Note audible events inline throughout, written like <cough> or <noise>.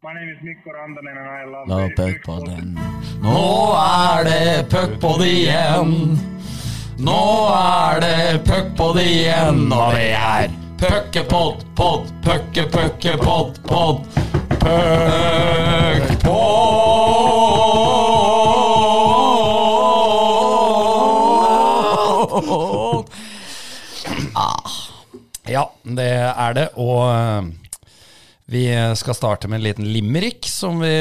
My name is Mikko Rantanen and I love puckpodden. Nå er det puckpod igjen. Nå er det puckpod igjen, og det er puckepod, pod, pucke, pucke, pod, pod. Puckpod. Ah. Ja, det er det, og eh, vi skal starte med en liten limerick, som vi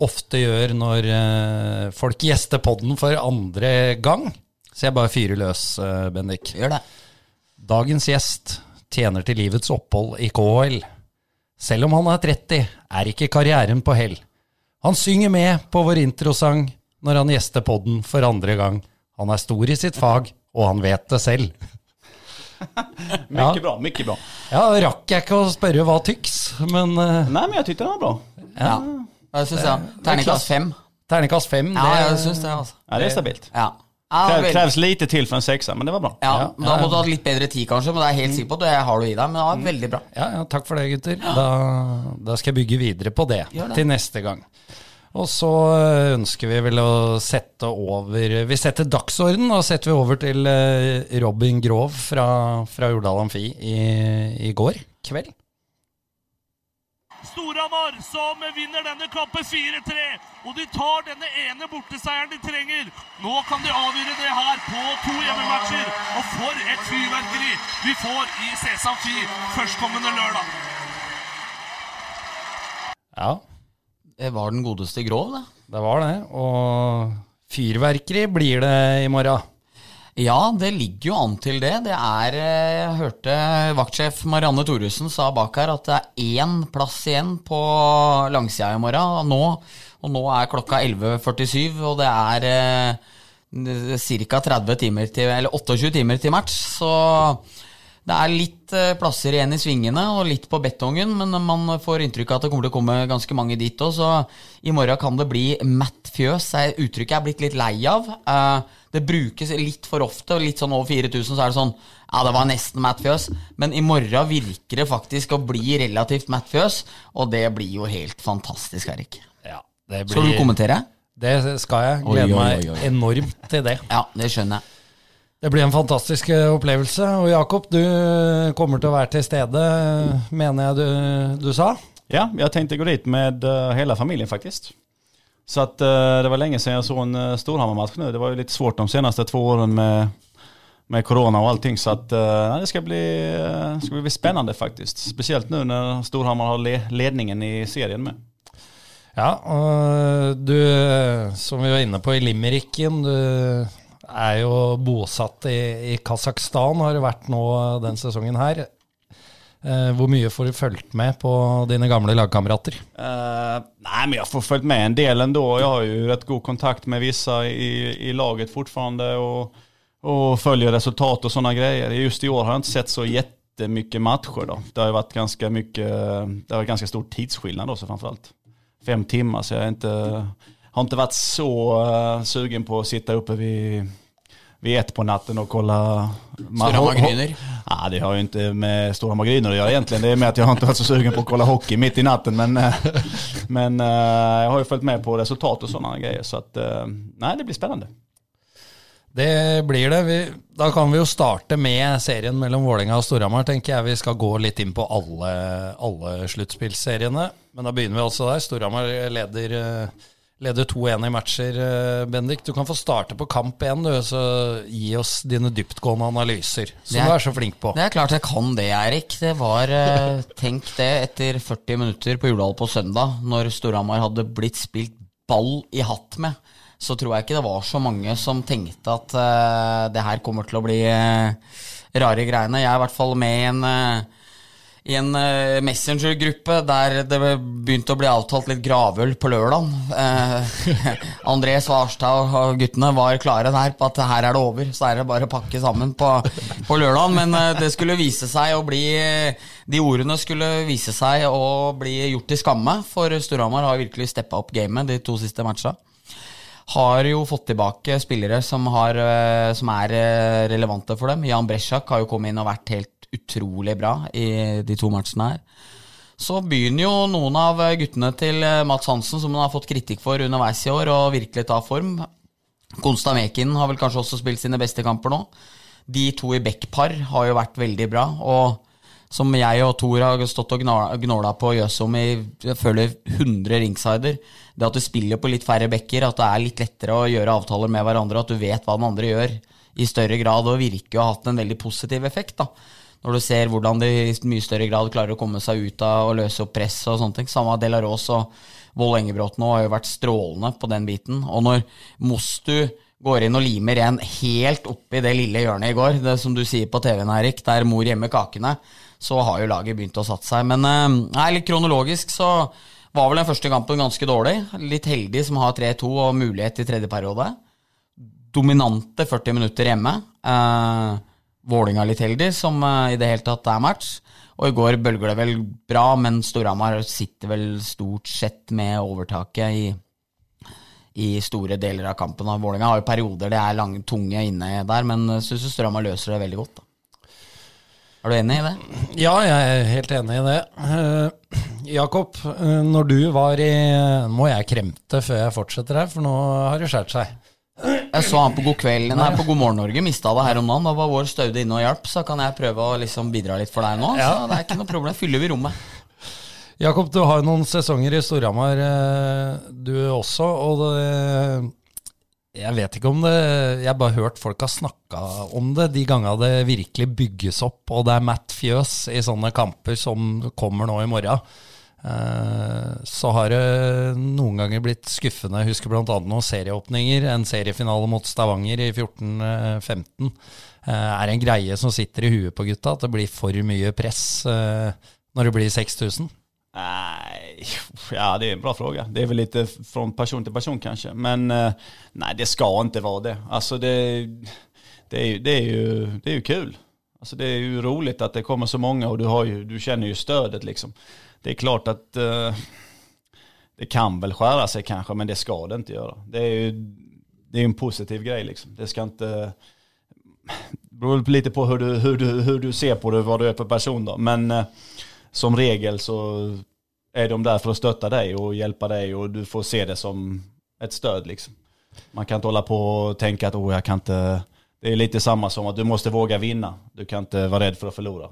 ofte gjør når eh, folk gjester podden for andre gang. Så jeg bare fyrer løs, eh, Bendik. Gjør det. Dagens gjest tjener til livets opphold i KHL. Selv om han er 30, er ikke karrieren på hell. Han synger med på vår introsang når han gjester podden for andre gang. Han er stor i sitt fag, og han vet det selv. <laughs> Mycket bra, mycket bra. Ja, rakk jeg ikke å spørre hva tyks, men uh, Nei, men jeg tyckte den var bra. Ja. Jeg syns jeg. Terningkast fem. terningkast fem, Ja, det jeg synes det, altså. Ja, det er stabilt. Ja. Ja, kreves lite til for en sekser, men det var bra. ja, Ja, Da må du ha litt bedre tid, kanskje, men det er jeg helt sikker på at jeg har du i deg. Men det var veldig bra. Ja, ja, takk for det, gutter. Da, da skal jeg bygge videre på det, det. til neste gang. Og så øh, ønsker vi vel å sette over Vi setter dagsorden, og setter vi over til øh, Robin Grov fra, fra Jordal Amfi i, i går kveld. Storhamar som vinner denne kampen 4-3. Og de tar denne ene borteseieren de trenger. Nå kan de avgjøre det her på to hjemmematcher. Og for et fyrverkeri vi får i Sesam Fi førstkommende lørdag. Ja, Det var den godeste grov, det. det var det. Og fyrverkeri blir det i morgen. Ja, det ligger jo an til det. Det er eh, Jeg hørte vaktsjef Marianne Thoresen sa bak her at det er én plass igjen på langsida i morgen. Nå, og nå er klokka 11.47, og det er ca. 30 timer til Eller 28 timer til match. Så det er litt eh, plasser igjen i svingene og litt på betongen, men man får inntrykk av at det kommer til å komme ganske mange dit òg, så i morgen kan det bli matt fjøs. Det uttrykket jeg er blitt litt lei av. Eh, Det brukes litt for ofte, og litt sånn over 4000 så er det sånn Ja, det var nesten matt fjøs, men i morgen virker det faktisk å bli relativt matt fjøs, og det blir jo helt fantastisk, Erik. Ja, det Skal du kommentere? Det skal jeg. Gleder oi, meg oi, enormt til det. Ja, det skjønner jeg. Det blir en fantastisk eh, opplevelse. Og Jakob, du kommer til å være til stede, mener jeg du, du sa? Ja, jeg tenkte å gå dit med hele familien, faktisk. Så eh, det var lenge siden jeg så en uh, Storhamar-match nå. Det var jo litt svårt de seneste to årene med, med korona og allting. Så at, eh, det skal bli, eh, ska bli spennende, faktisk. Spesielt nå når Storhamar har le ledningen i serien med. Ja, og du, som vi var inne på i limericken, du er jo bosatt i, i Kasakhstan, har det vært nå den sesongen her. Eh, Hvor mye får du fulgt med på dine gamle lagkamerater? Eh, nej, men Jeg får fulgt med en del ändå. Jeg har jo rett god kontakt med vissa i, i laget fortfarande Og, og følger resultat og sånne greier. Just i år har jeg ikke sett så mye matcher Da. Det har vært ganske, mycket, det har vært ganske stor tidsskillnad framfor alt. Fem timer, så jeg inte, har ikke vært så uh, sugen på å sitte oppe vid vid ett på natten och kolla... Storhamar Gryner? Ja, det har ju inte med Stora Gryner att göra egentligen. Det är med att jag har inte varit så sugen på att kolla hockey mitt i natten. Men, eh, men eh, jag har ju följt med på resultat och sådana grejer. Så att, eh, nej, det blir spännande. Det blir det. Vi, da kan vi jo starte med serien mellom Vålerenga og Storhamar. tenker jeg Vi skal gå litt inn på alle, alle sluttspillseriene. Men da begynner vi altså der. Storhamar leder, leder 2-1 i matcher. eh, Bendik, du kan få starte på kamp 1, du. Så gi oss dine dyptgående analyser, som er- du er så flink på. Det er klart jeg kan det, Eirik. Det var eh, <laughs> Tenk det etter 40 minutter på Jordal på søndag, når Storhamar hadde blitt spilt ball i hatt med, så tror jeg ikke det var så mange som tenkte at uh, det her kommer til å bli uh, rare greiene. Jeg er i hvert fall med i en eh, i en eh, messengergruppe der det begynte å bli avtalt litt gravøl på lørdag. Eh, <laughs> André Svarstad og guttene var klare der på at her er det over, så er det bare å pakke sammen på, på lørdag. Men eh, det skulle vise seg å bli De ordene skulle vise seg å bli gjort til skamme, for Storhamar har virkelig steppa opp gamet de to siste matcha har jo fått tilbake spillere som, har, som er relevante for dem. Jan Bresjak har jo kommet inn og vært helt utrolig bra i de to matchene her. så begynner jo noen av guttene til eh, Mats Hansen, som han har fått kritikk for underveis i år, å virkelig ta form. Konsta Mekin har vel kanskje også spilt sine beste kamper nå. De to i backpar har jo vært veldig bra. og som jeg og Thor har stått og gnåla på Jøsom i jeg føler 100 ringsider. Det at du spiller på litt færre bekker, at det er litt lettere å gjøre avtaler med hverandre, at du vet hva den andre gjør i større grad, og virker å ha hatt en veldig positiv effekt. da. Når du ser hvordan de i mye større grad klarer å komme seg ut av og løse opp press og sånne ting. Samme Delarås og Vold Engebråten har jo vært strålende på den biten. Og når Mostu går inn og limer en helt oppi det lille hjørnet i går, det som du sier på TV-en, Erik, der mor gjemmer kakene, så har jo laget begynt å satse seg. Men eh, nei, litt kronologisk så var vel den første kampen ganske dårlig. Litt heldig som har 3-2 og mulighet i tredje periode. Dominante 40 minutter hjemme. Eh, Vålinga litt heldig, som eh, i det hele tatt er match. Og i går bølger det vel bra, men Storhamar sitter vel stort sett med overtaket i, i store deler av kampen. Og Vålinga har jo perioder det er lange, tunge inne der, men syns Storhamar løser det veldig godt. da. Er du enig i det? Ja, jeg er helt enig i det. Uh, Jakob, eh, når du var i Nå må jeg kremte før jeg fortsetter her, for nå har det skåret seg. Jeg så han på God kveld, nei, på God morgen Norge, mista det her om dagen. Da var vår Staude inne og hjalp, så kan jeg prøve å liksom bidra litt for deg nå. Så det er ikke noe problem. Fyller vi rommet. Jakob, du har noen sesonger i Storhamar, eh, du også. Og det, jeg vet ikke om det Jeg har bare hørt folk har snakka om det de gangene det virkelig bygges opp, og det er Matt Fjøs i sånne kamper som kommer nå i morgen. Eh, Så har det noen ganger blitt skuffende. Jeg husker bl.a. noen serieåpninger. En seriefinale mot Stavanger i 14-15 er en greie som sitter i huet på gutta. At det blir for mye press eh, når det blir 6000. Nei ja det er en bra fråga. Det er vel litt fra person til person kanskje. Men nei, det skal ikke være det. Altså, det, det, er, det, er, jo, det er jo kul. Altså, det er jo rolig at det kommer så mange, og du, jo du kjenner jo støtet, liksom. Det är klart att eh, det kan väl skära sig kanske, men det ska det inte göra. Det är ju det är en positiv grej liksom. Det ska inte... Det beror lite på hur du, hur, du, hur du ser på det, vad du är för person då. Men eh, som regel så är de där för att stötta dig och hjälpa dig och du får se det som ett stöd liksom. Man kan inte hålla på och tänka att oh, jag kan inte... Det är lite samma som att du måste våga vinna. Du kan inte vara rädd för att förlora.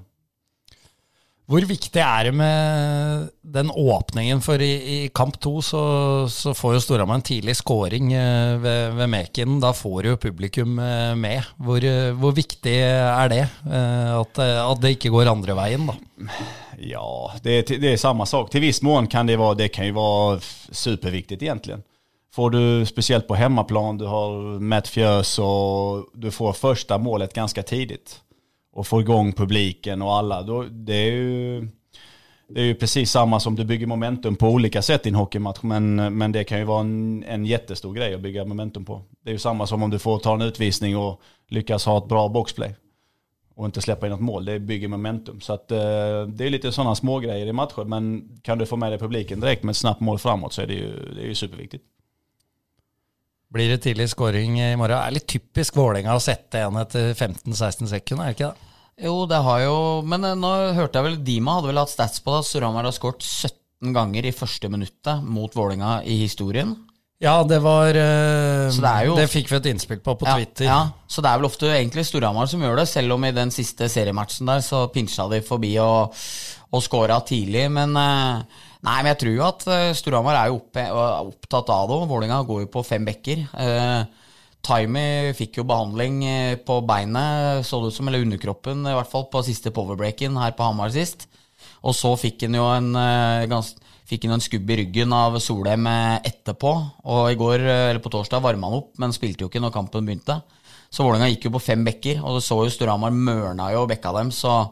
Hvor viktig er det med den åpningen? For i, i kamp to så, så får jo Storhamar en tidlig scoring eh, ved, ved Meken. Da får jo publikum eh, med. Hvor, eh, hvor viktig er det? At, at det ikke går andre veien, da. Ja, det det er samme sak. Til viss mån kan det være det kan jo være superviktig, egentlig. Får du, spesielt på hemmaplan, du har Matt Fjøs, og du får første målet ganske tidigt. Och få igång publiken och alla. Då, det, är ju, det är ju precis samma som du bygger momentum på olika sätt i en hockeymatch. Men, men det kan ju vara en, en jättestor grej att bygga momentum på. Det är ju samma som om du får ta en utvisning och lyckas ha ett bra boxplay och inte släppa in något mål. Det bygger momentum. Så att, eh, det är lite sådana små grejer i matcher. Men kan du få med dig publiken direkt med ett snabbt mål framåt så är det ju, det är ju superviktigt. Blir det tidlig scoring i morgen? Det er litt typisk Vålerenga å sette en etter 15-16 sekunder, er det ikke det? Jo, det har jo Men eh, nå hørte jeg vel Dima hadde vel hatt stats på det at Storhamar har skåret 17 ganger i første minuttet mot Vålinga i historien. Ja, det var eh, Så det er jo- Det fikk vi et innspill på på Ja, Twitter. Ja, så det er vel ofte egentlig Storhamar som gjør det, selv om i den siste seriematchen der så pinsja de forbi og, og scora tidlig. Men eh, nei, men jeg tror jo at Storhamar er jo oppe, opptatt av det, Vålinga går jo på fem bekker. Eh, Taimi fikk jo behandling eh, på beinet, så det ut som, eller underkroppen, i hvert fall på siste powerbreaken her på Hamar sist. Og så fikk han jo en, eh, gans, fikk han en skubb i ryggen av Solheim eh, etterpå. Og i går, eller på torsdag, varma han opp, men spilte jo ikke når kampen begynte. Så Vålerenga gikk jo på fem bekker, og det så jo Storhamar mørna jo bekka dem, så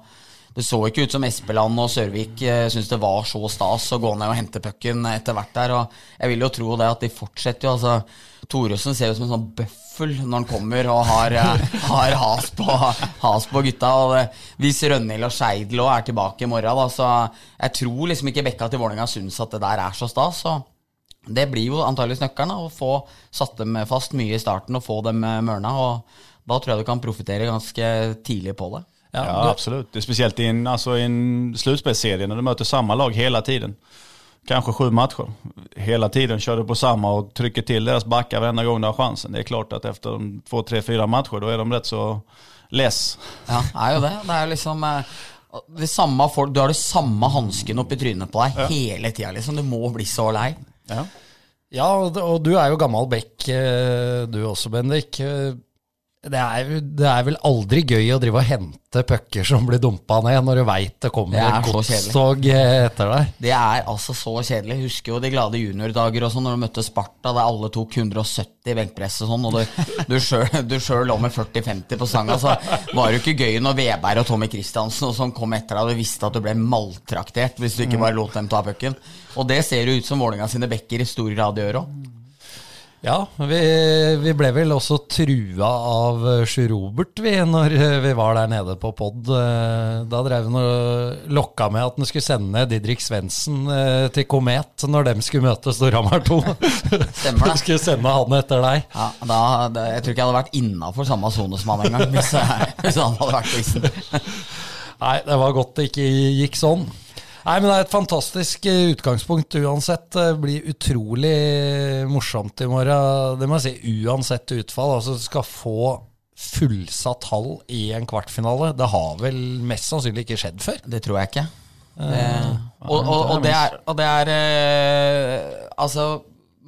det så ikke ut som Espeland og Sørvik eh, syntes det var så stas å gå ned og hente pucken etter hvert der. Og jeg vil jo tro det at de fortsetter jo. altså Thoresen ser ut som en sånn bøffel når han kommer og har, eh, <laughs> har has, på, has på gutta. Og det, hvis Rønhild og Skeidel òg er tilbake i morgen, da, så jeg tror liksom ikke bekka til Vålerenga syns at det der er så stas. Så det blir jo antakeligvis nøkkelen, å få satt dem fast mye i starten og få dem eh, mørna. Og da tror jeg du kan profitere ganske tidlig på det. Ja, Ja, absolut. Det är speciellt i en, alltså i en slutspelsserie när du möter samma lag hela tiden. Kanske sju matcher. Hela tiden kör du på samma och trycker till deras backar varenda gång du har chansen. Det är klart att efter de två, tre, fyra matcher då är de rätt så less. Ja, det er jo det. Det er liksom eh, det samme folk, Du har det samme hansken oppi trynet på deg hele tida, liksom. Du må bli så lei. Ja. Ja, og, du er jo gammel bekk, eh, du også, Bendik. Det er, det er vel aldri gøy å drive og hente pucker som blir dumpa ned, når du veit det kommer er et godstog eh, etter deg. Det er altså så kjedelig. Jeg husker jo de glade juniordager og sånn, når du møtte Sparta, der alle tok 170 i benkpress og sånn, og du, du sjøl- du sjøl lå med 40-50 på stanga, så var det jo ikke gøy når Veberg og Tommy Christiansen og sånn kom etter deg, og du visste at du ble maltraktert hvis du ikke bare lot dem ta pucken. Og det ser jo ut som Vålerenga sine bekker i stor grad gjør òg. Ja, vi, vi ble vel også trua av eh, Sjur Robert, vi, når eh, vi var der nede på pod. Eh, Da drev han og lokka med at han skulle sende Didrik Svendsen til Komet når de skulle møte Storhamar 2. Stemmer det. <laughs> Skulle sende han etter deg. Ja, da, det, jeg tror ikke jeg hadde vært innafor samme sone som han engang, hvis, <laughs> hvis han hadde vært isen. Nei, det var godt det ikke gikk sånn. Nei, men det er et fantastisk eh, utgangspunkt uansett. Det blir utrolig morsomt i morgen. Det må jeg si, uansett utfall. Altså, skal få fullsatt hall i en kvartfinale. Det har vel mest sannsynlig ikke skjedd før. Det tror jeg ikke. Det, og, og, og det er, og det er eh, Altså,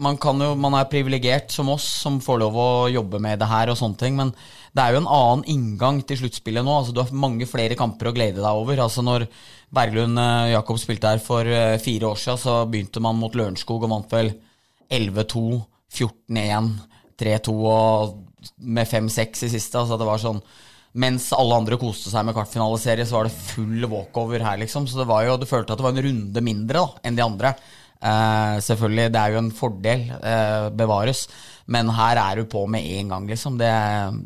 man, kan jo, man er privilegert som oss som får lov å jobbe med det her og sånne ting, men det er jo en annen inngang til sluttspillet nå. Altså, du har mange flere kamper å glede deg over. Altså, når Berglund eh, Jakob spilte her for eh, fire år siden, så begynte man mot Lørenskog og vant vel 11-2, 14-1, 3-2 og med 5-6 i siste. Altså, det var sånn mens alle andre koste seg med kvartfinaliserie, så var det full walkover her, liksom. Så det var jo, du følte at det var en runde mindre da, enn de andre. Eh, selvfølgelig, det er jo en fordel, eh, bevares. Men her er du på med en gang, liksom. Det,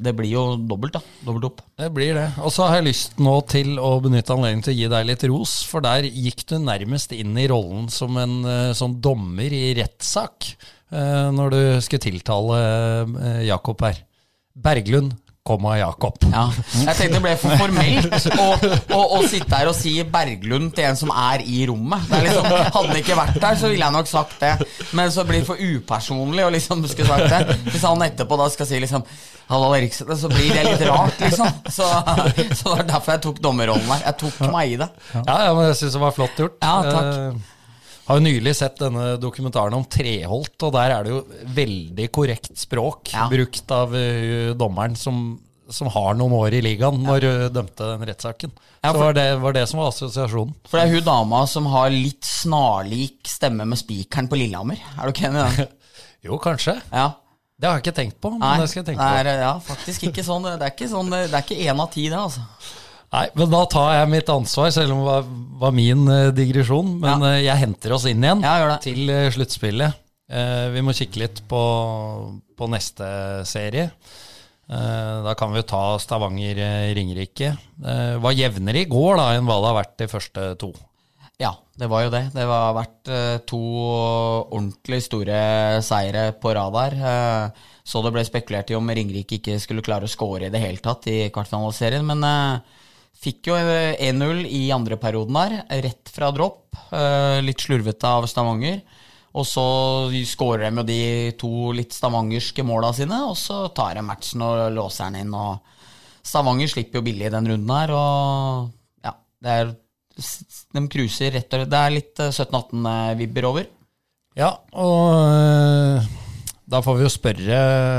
det blir jo dobbelt, da. Dobbelt opp. Det blir det. Og så har jeg lyst nå til å benytte anledningen til å gi deg litt ros, for der gikk du nærmest inn i rollen som en sånn dommer i rettssak når du skulle tiltale Jakob her. Berglund, komma Jakob. Ja. Jeg tenkte det ble for formelt å, å, å sitte her og si Berglund til en som er i rommet. Det liksom, hadde han ikke vært der, så ville jeg nok sagt det. Men så blir det for upersonlig å liksom skulle sagt det. Hvis han etterpå da skal si liksom Hallo, Eriksen, så blir det litt rart, liksom. Så, så det var derfor jeg tok dommerrollen her. Jeg tok meg i det. Ja, ja, men jeg syns det var flott gjort. Ja, takk. Eh, har jo nylig sett denne dokumentaren om Treholt, og der er det jo veldig korrekt språk Ja. brukt av uh, dommeren som, som har noen år i ligaen, når hun dømte den rettssaken. Ja, Så var det, var det som var assosiasjonen. For det er hun dama som har litt snarlik stemme med spikeren på Lillehammer. Er du ikke enig i den? <laughs> Jo, kanskje. Ja. Det har jeg ikke tenkt på, men Nei, det skal jeg tenke det på. er, ja, faktisk ikke sånn. Det er ikke sånn, det er ikke én av ti, det, altså. Nei, men da tar jeg mitt ansvar, selv om det var, min eh, digresjon. Men Ja. eh, jeg henter oss inn igjen Ja, til eh, sluttspillet. Vi må kikke litt på, på neste serie. Da kan vi jo ta Stavanger-Ringerike. Var jevnere i går da enn hva det har vært de første to. Ja, det var jo det. Det har vært to ordentlig store seire på rad der. Så det ble spekulert i om Ringerike ikke skulle klare å score i det hele tatt i kvartfinaliserien, men fikk jo eh, 1-0 i andre perioden her, rett fra dropp. Eh, litt slurvete av Stavanger. Og så skårer de jo de to litt stavangerske måla sine, og så tar de matchen og låser den inn. og Stavanger slipper jo billig i den runden her, og ja, det er De cruiser rett og slett Det er litt eh, 17-18-vibber over. Ja, og eh, da får vi jo spørre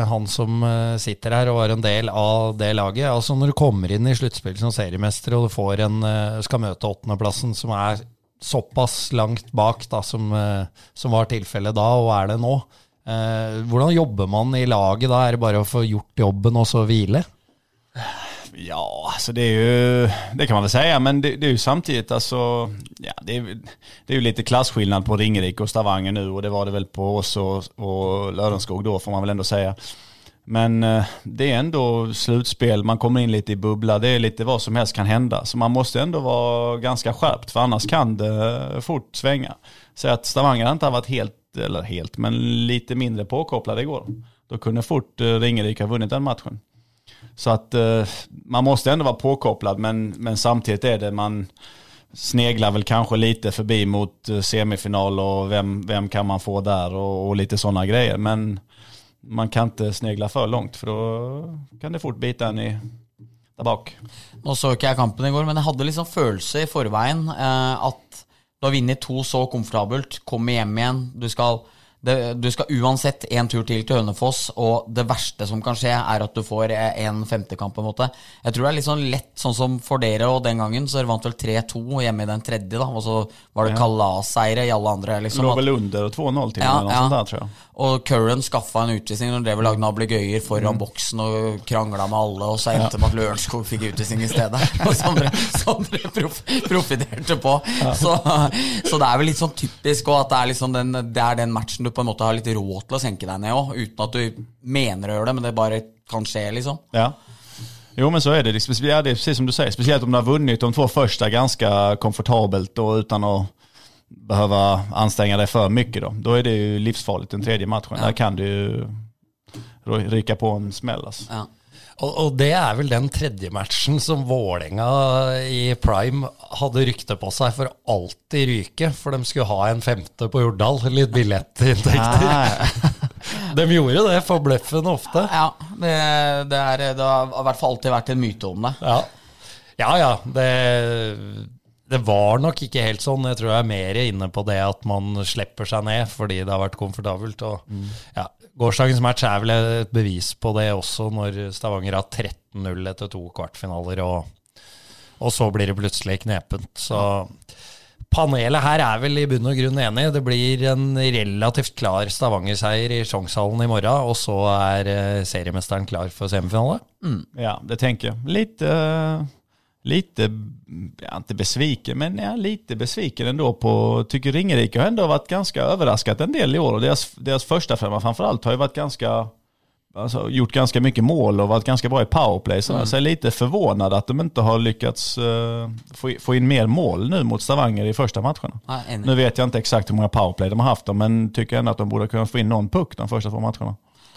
han som eh, sitter her og er en del av det laget. Altså Når du kommer inn i sluttspill som seriemester og du får en, eh, skal møte åttendeplassen, som er såpass langt bak da, som, eh, som var tilfellet da, og er det nå. Hvordan jobber man i laget da? Er det bare å få gjort jobben og så hvile? Ja, alltså det är ju, det kan man väl säga, men det, det är ju samtidigt alltså, ja, det är, det är ju lite klasskillnad på Ringerike och Stavanger nu och det var det väl på oss och, och Lörenskog då får man väl ändå säga. Men eh, det är ändå slutspel, man kommer in lite i bubbla, det är lite vad som helst kan hända. Så man måste ändå vara ganska skärpt för annars kan det fort svänga. Så att Stavanger inte har varit helt, eller helt, men lite mindre påkopplade igår. Då kunde fort eh, ha vunnit den matchen. Så att eh, man måste ändå vara påkopplad men, men samtidigt är det man sneglar väl kanske lite förbi mot eh, semifinal och vem, vem kan man få där och, och lite sådana grejer. Men man kan inte snegla för långt för då kan det fort bita en i där bak. Nå så ikke jeg kampen i går, men jeg hadde liksom følelse i forveien eh, at du har vunnet to så komfortabelt, kommer hjem igjen, du skal, det, du skal uansett en tur til til Hønefoss, og det verste som kan skje, er at du får eh, en femtekamp, på en måte. Jeg tror det er litt sånn lett, sånn som for dere, og den gangen så dere vant vel 3-2 hjemme i den tredje, da, og så var det kalasseiere i alle andre, liksom. Lå vel under 2-0 til Ja, eller ja. sånt där tror jeg. Og Curran skaffa en utvisning når dere lagde nablegøyer foran boksen og krangla med alle, og så endte med at Lørenskog fikk utvisning i stedet. <laughs> som dere, som dere prof, profiterte på. Så, så det er vel litt sånn typisk òg, at det er, liksom den, det er den matchen du på en måte ha litt råd til å senke deg ned òg, uten at du mener å gjøre det, men det bare kan skje, liksom. Ja. Jo men så är det. Det er ja, det är som du säger. Speciellt om du har vunnit de två första ganska komfortabelt och utan att behöva anstränga dig för mycket. Då, då är det ju livsfarligt den tredje matchen. Där kan du ryka på en smäll. Alltså. Ja. Og, og det er vel den tredje matchen som Vålerenga i prime hadde rykte på seg for alltid ryke, for de skulle ha en femte på Jordal. Litt billettinntekter. <laughs> De gjorde det forbløffende ofte. Ja, det, det, er, det har i hvert fall alltid vært en myte om det. Ja, ja. ja det, det var nok ikke helt sånn. Jeg tror jeg er mer inne på det at man slipper seg ned fordi det har vært komfortabelt. Og, ja, gårsdagens match er vel et bevis på det også, når Stavanger har 13-0 etter to kvartfinaler, og, og så blir det plutselig knepent. Så panelet her er vel i bunn og grunn enig. Det blir en relativt klar Stavanger-seier i Sjongshallen i morgen, og så er eh, seriemesteren klar for semifinale. ja, det tenker jeg. Litt Lite, lite, ja, inte besviken, men ja, lite besviken ändå på, tycker Ringerike har ändå varit ganska överraskat en del i år och deras, deras första femma framförallt har ju varit ganska Alltså, gjort ganska mycket mål och varit ganska bra i powerplay. Så jag är lite förvånad att de inte har lyckats uh, få, få in mer mål nu mot Stavanger i första matcherna. Nå. Nu vet jag inte exakt hur många powerplay de har haft, men tycker ändå att de borde kunna få in någon puck de första två matcherna.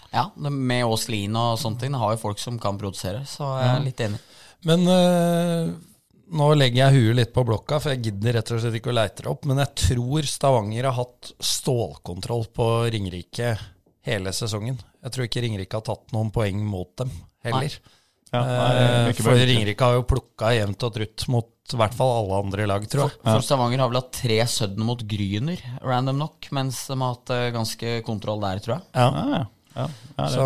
Ja, med Åslin og ting, det har jo folk som kan produsere, så jeg er litt enig. Men øh, nå legger jeg huet litt på blokka, for jeg gidder rett og slett ikke å leite det opp. Men jeg tror Stavanger har hatt stålkontroll på Ringerike hele sesongen. Jeg tror ikke Ringerike har tatt noen poeng mot dem heller. Ja, är Eh, for. Ringerike har jo plukka jevnt og trutt mot i hvert fall alle andre lag, tror jeg. For Stavanger har vel hatt tre sudden mot Gryner, random nok, mens de har hatt eh, ganske kontroll der, tror jeg. Ja. Ja, ja. Ja. Så,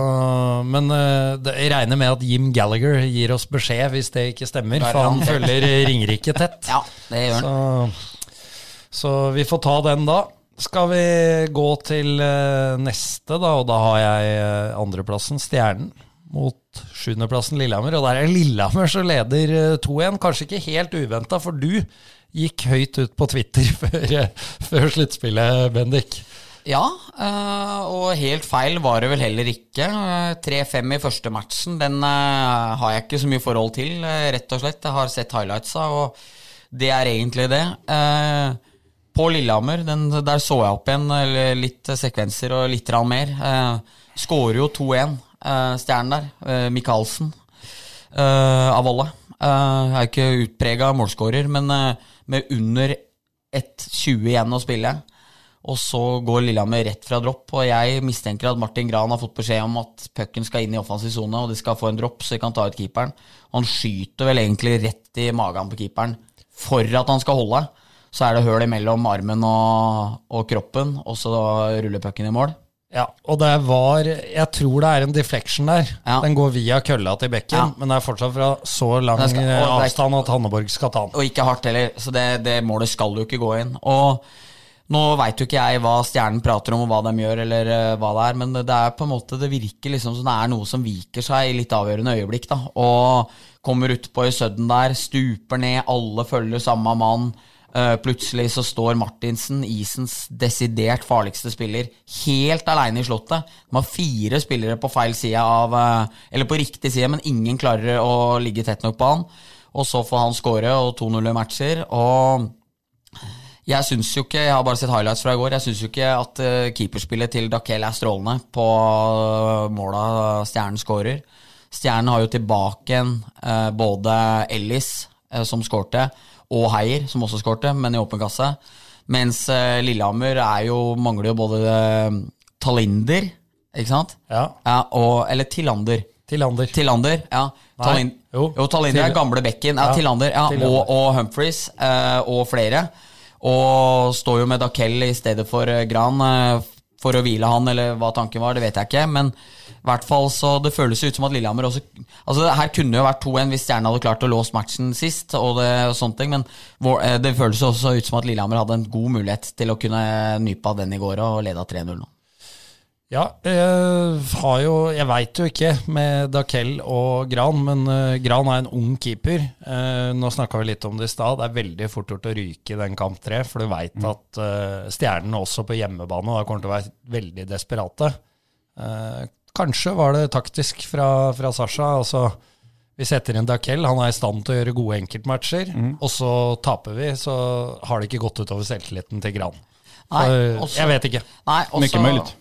men øh, det, jeg regner med at Jim Gallagher gir oss beskjed hvis det ikke stemmer, for han følger <laughs> Ringerike tett. Ja, det gjør han. Så, så vi får ta den da. Skal vi gå til eh, neste, da, og da har jeg eh, andreplassen Stjernen mot sjuendeplassen Lillehammer. Og der er Lillehammer som leder eh, 2-1. Kanskje ikke helt uventa, for du gikk høyt ut på Twitter <laughs> før, eh, før sluttspillet, Bendik. Ja, eh, og helt feil var det vel heller ikke. Eh, 3-5 i første matchen, den eh, har jeg ikke så mye forhold til, eh, rett og slett. Jeg har sett highlightsa, og det er egentlig det. Eh, På Lillehammer, den, der så jeg opp igjen litt sekvenser og litt mer. Eh, Skårer jo 2-1, eh, stjernen der. Eh, Michaelsen eh, av alle. Eh, er ikke utprega målskårer, men eh, med under 1,20 igjen å spille. Og så går Lillehammer rett fra dropp, og jeg mistenker at Martin Gran har fått beskjed om at pucken skal inn i offensiv sone, og de skal få en dropp, så de kan ta ut keeperen. Han skyter vel egentlig rett i magen på keeperen for at han skal holde. Så er det høl imellom armen og, og kroppen, og så ruller pucken i mål. Ja, og det var Jeg tror det er en deflection der. Ja. Den går via kølla til bekken, Ja. men det er fortsatt fra så lang skal- avstand at Hanneborg skal ta den. Og ikke hardt heller, så det, det målet skal jo ikke gå inn. Og nå veit jo ikke jeg hva Stjernen prater om, og hva de gjør, eller eh, hva det er, men det er på en måte, det virker liksom som det er noe som viker seg i litt avgjørende øyeblikk, da. Og kommer utpå i sudden der, stuper ned, alle følger samme mann. Eh, plutselig så står Martinsen, isens desidert farligste spiller, helt aleine i slottet. De har fire spillere på feil side av eh, Eller på riktig side, men ingen klarer å ligge tett nok på han. Og så får han score og 2-0 matcher. Og jeg syns jo ikke, jeg har bare sett highlights fra i går, jeg syns jo ikke at eh, keeperspillet til Dakel er strålende på uh, måla Stjernen skårer. Stjernen har jo tilbake igjen eh, både Ellis, eh, som skårte, og Heier, som også skårte, men i åpen kasse. Mens eh, Lillehammer er jo, mangler jo både eh, Talinder, ikke sant? Ja. Ja, og, eller Tillander. Tillander. Tillander, ja. Talind, jo. jo. Talinder er gamle bekken. Ja, Tillander, ja, Tillander. Og, og Humphreys eh, og flere. Og står jo med Dakell i stedet for eh, Gran eh, for å hvile han, eller hva tanken var, det vet jeg ikke. Men i hvert fall så det føles ut som at Lillehammer også Altså Her kunne det jo vært 2-1 hvis Stjernen hadde klart å låse matchen sist, og, det, og sånne ting, men eh, det føles også ut som at Lillehammer hadde en god mulighet til å kunne nype av den i går og leda 3-0 nå. Ja, jeg har jo Jeg veit jo ikke med Dakell og Gran, men eh, Gran er en ung keeper. Eh, nå snakka vi litt om det i stad. Det er veldig fort gjort å ryke i den kamp tre, for du veit at uh, stjernene også på hjemmebane da kommer til å være veldig desperate. Eh, kanskje var det taktisk fra, fra Sasha. Altså, vi setter inn Dakell, han er i stand til å gjøre gode enkeltmatcher. Og så taper vi, så har det ikke gått utover selvtilliten til Gran. Nei, også- jeg vet ikke. Nei, også.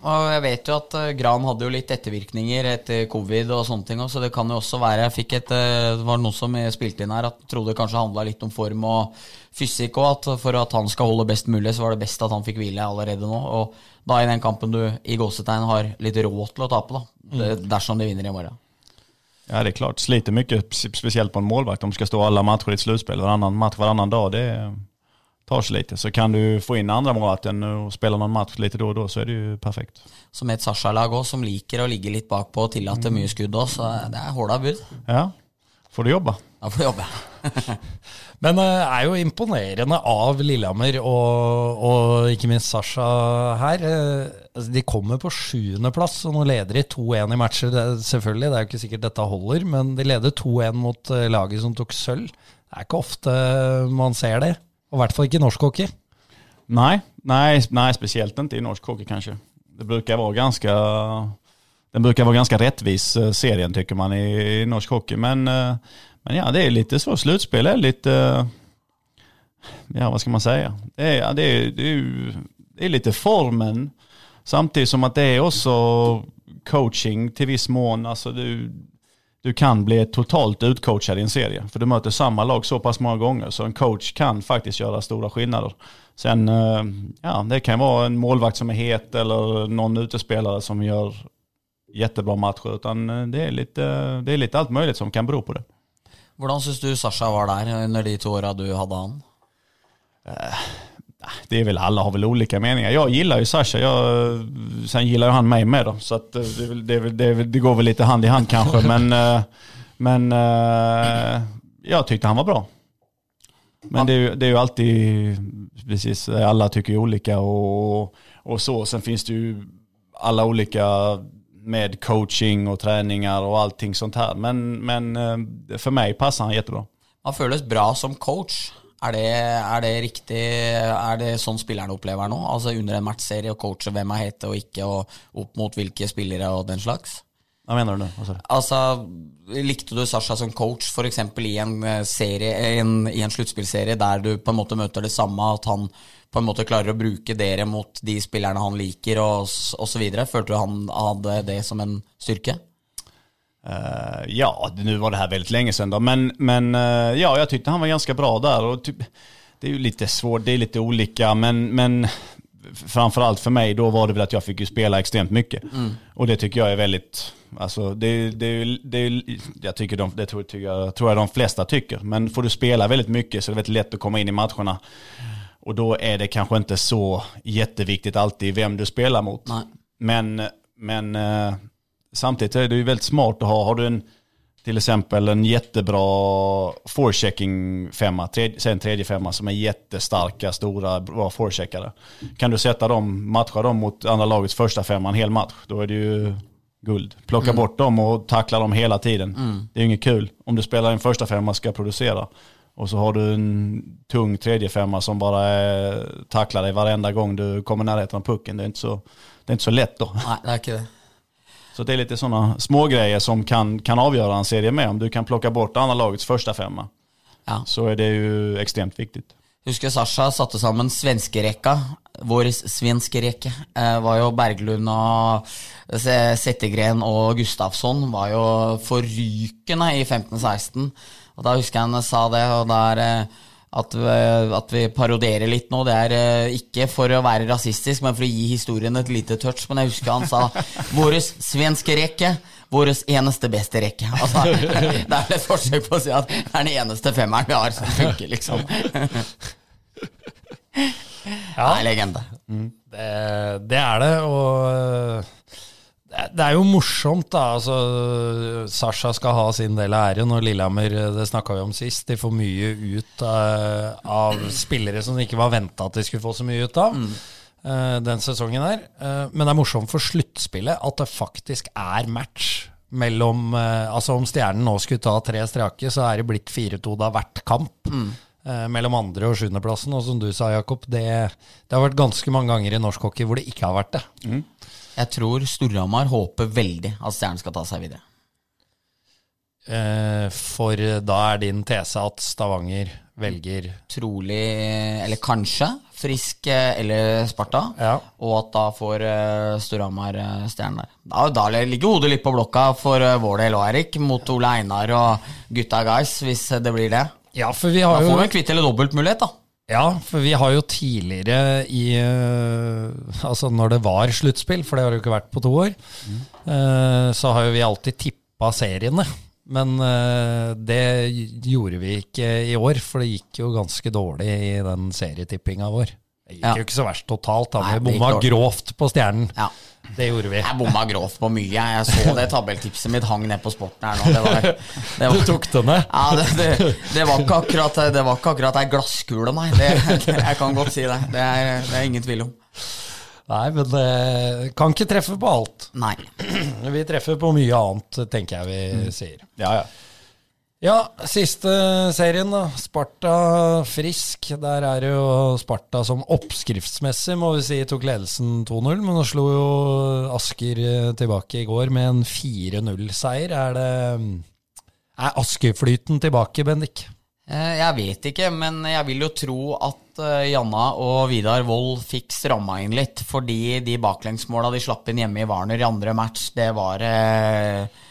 Og jeg vet jo at uh, Gran hadde jo litt ettervirkninger etter covid og sånne ting, også, så det kan jo også være Jeg fikk et eh, Det var noen som spilte inn her at trodde det kanskje handla litt om form og fysikk, og at for at han skal holde best mulig, så var det best at han fikk hvile allerede nå. Og da i den kampen du i gåsetegn har litt råd til å tape, da. Det- Dersom de vinner i morgen. Ja, det er klart. Sliter mye, spesielt på en målvakt. De skal stå alle matcher i et slutspel, varannan match varannan dag. Det tar sig lite. Så kan du få in andra målvakten och spela någon match lite då och då så är det ju perfekt. Som et Sasha-lag òg, som liker å ligge litt bakpå og tillate mye skudd òg, så det er håla bud. Ja, får du jobbe. Da får du jobbe. <laughs> Men det er jo imponerende av Lillehammer og, og ikke minst Sasha her. Eh, altså, De kommer på sjuendeplass, og nå leder de 2-1 i matcher. Det, er- selvfølgelig, det er jo ikke sikkert dette holder, men de leder 2-1 mot eh, laget som tok sølv. Det er ikke ofte man ser det, og i hvert fall ikke norsk hockey. Nei, nei, nei spesielt ikke i norsk hockey kanskje. Det bruker være ganske den bruker være ganske rättvis eh, serien syns man i, norsk hockey. Men, eh, men ja, det er litt så. Slutspel er lite, eh, ja hva skal man si? Det er, det det er, lite formen. samtidig som at det er også coaching til viss mån. Alltså du, du kan bli totalt utcoachad i en serie. För du möter samma lag så pass många gånger. Så en coach kan faktiskt göra stora skillnader. Sen, eh, ja, det kan vara en målvakt som är het eller någon utespelare som gör jättebra matcher. Utan eh, det är lite, det är lite allt möjligt som kan bero på det. Hvordan syns du Sasha var der under de to åra du hadde han? Det är väl alla har väl olika meningar. Jag gillar ju Sasha. Jag, sen gillar ju han mig med då. Så att eh, det, väl- det, väl- det, det går väl lite hand i hand kanske. <laughs> Men, eh, men eh, jag tyckte han var bra. Men det är, ju, det är ju alltid, precis, alla tycker ju olika och, och så. Sen finns det ju alla olika med coaching och träningar och allting sånt här. Men, men för mig passar han jättebra. Han føles bra som coach. Er det, er det riktig Er det sånn spillerne opplever nå? Altså under en matchserie og coacher hvem er hete og ikke, og opp mot hvilke spillere og den slags? Hva mener du du? Altså, Likte du Sasha som coach f.eks. i en eh, serie en, i en sluttspillserie der du på en måte møter det samme, at han på en måte klarer å bruke dere mot de spillerne han liker, og osv.? Følte du han hadde det som en styrke? Eh, ja, nu var det här väldigt länge sedan då. Men, men uh, ja, jag tyckte han var ganska bra där. Och typ, det är ju lite svårt, det är lite olika. Men, men framförallt för mig då var det väl att jag fick ju spela extremt mycket. Och det tycker jag är väldigt, alltså det, det, det, jag tycker de, det tror, tycker jag, tror jag de flesta tycker. Men får du spela väldigt mycket så är det väldigt lätt att komma in i matcherna. Och då är det kanske inte så jätteviktigt alltid vem du spelar mot. Nej. Men, men eh, samtidigt är det ju väldigt smart att ha, har du en, till exempel en jättebra forechecking femma, tredje, en tredje femma som är jättestarka, stora, bra forecheckare. Kan du sätta dem, matcha dem mot andra lagets första femma en hel match, då är det ju guld. Plocka bort dem och tackla dem hela tiden. Det är ju inget kul. Om du spelar en första femma ska producera. Och så har du en tung tredje femma som bara är, tacklar dig varenda gång du kommer i närheten av pucken. Det är inte så, det är inte så lätt då. Nei, det er ikke det. Så det är lite sådana små grejer som kan, kan avgöra en serie med. Om du kan plocka bort andra lagets första femma Ja. så är det ju extremt viktigt. Husker Sasha satte sammen svenskerekka. Vår svenskerekke eh, var jo Berglund og Settegren og Gustafsson var jo forrykende i 15-16. Og da husker jeg han sa det, og det er eh, at vi, at vi parodierer litt nå. Det er eh, ikke for å være rasistisk, men for å gi historien et lite touch. Men jeg husker han sa 'vår svenske rekke'. Vår eneste beste rekke. Altså, <laughs> det er et forsøk på å si at det er den eneste femmeren vi har som funker, liksom. Det er legende. Det, det er det, og det er- jo morsomt, da. Altså, Sasha skal ha sin del av æren, og Lillehammer, det snakka vi om sist, de får mye ut av, av spillere som ikke var venta at de skulle få så mye ut av. eh, den sesongen her. Uh, men det er morsomt for sluttspillet at det faktisk er match mellom eh, Altså om Stjernen nå skulle ta tre strake, så er det blitt 4-2 da hvert kamp. Mm. mellom andre- og sjuendeplassen. Og som du sa, Jakob, det, det har vært ganske mange ganger i norsk hockey hvor det ikke har vært det. Jeg tror Storhamar håper veldig at Stjernen skal ta seg videre. Eh, for da er din tese at Stavanger velger Trolig, eller kanskje, Frisk eh, eller Sparta. Ja. Og at da får uh, Storhamar eh, Stjernen der. Da, da ligger hodet litt på blokka for vår del og Erik. Mot Ole Einar og gutta guys, hvis eh, det blir det. Ja, for vi Da får vi en kvitt eller dobbelt-mulighet, da. Ja, for vi har jo tidligere i eh, Altså når det var sluttspill, for det har det jo ikke vært på to år, mm. så har jo vi alltid tippa seriene. Men eh, det gjorde vi ikke i år, for det gikk jo ganske dårlig i den serietippinga vår. Det gikk Ja. jo ikke så verst totalt, da. Vi bomma grovt på Stjernen. Ja. Det gjorde vi. Jeg bomma grovt på mye. Jeg så det tabelltipset mitt hang ned på sporten her nå. Det var, det var, Du tok det ned. Ja, det, det, det var ikke akkurat Det var ikke akkurat ei glasskule, nei. Det, jeg kan godt si det. Det er, det er ingen tvil om. Nei, men det kan ikke treffe på alt. Nei. Vi treffer på mye annet, tenker jeg vi sier. Ja, ja. Ja, siste serien, da. Sparta Frisk. Der er jo Sparta som oppskriftsmessig, må vi si, tok ledelsen 2-0. Men nå slo jo Asker tilbake i går med en 4-0-seier. Er det Er Asker-flyten tilbake, Bendik? Eh, Jeg vet ikke, men jeg vil jo tro at eh, Janna og Vidar Wold fikk stramma inn litt. Fordi de baklengsmåla de slapp inn hjemme i Warner i andre match, det var eh,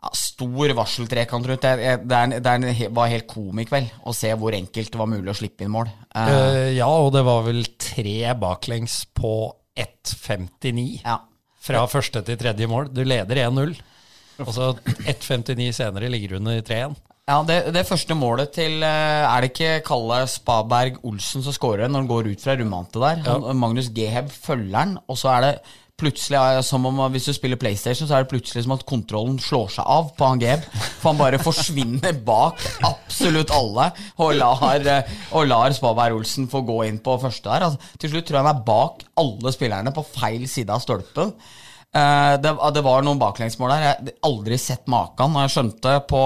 ja, stor varseltrekant rundt. Det, det, det, er- det er- det var helt komikveld å se hvor enkelt det var mulig å slippe inn mål. Uh, ja, og det var vel tre baklengs på 1,59 ja. fra første til tredje mål. Du leder 1-0. Og så 1,59 senere ligger du under 3-1. Ja, det, det første målet til eh, Er det ikke Kalle Spaberg Olsen som scorer når han går ut fra rundvante der? Han, Magnus Geheb følger han, og så er det plutselig eh, som om Hvis du spiller PlayStation, så er det plutselig som at kontrollen slår seg av på han Geb. For han bare forsvinner bak absolutt alle og lar, og lar Spaberg Olsen få gå inn på første der. Altså, til slutt tror jeg han er bak alle spillerne på feil side av stolpen. Eh, det, det var noen baklengsmål der. Jeg har aldri sett maken. Og jeg skjønte på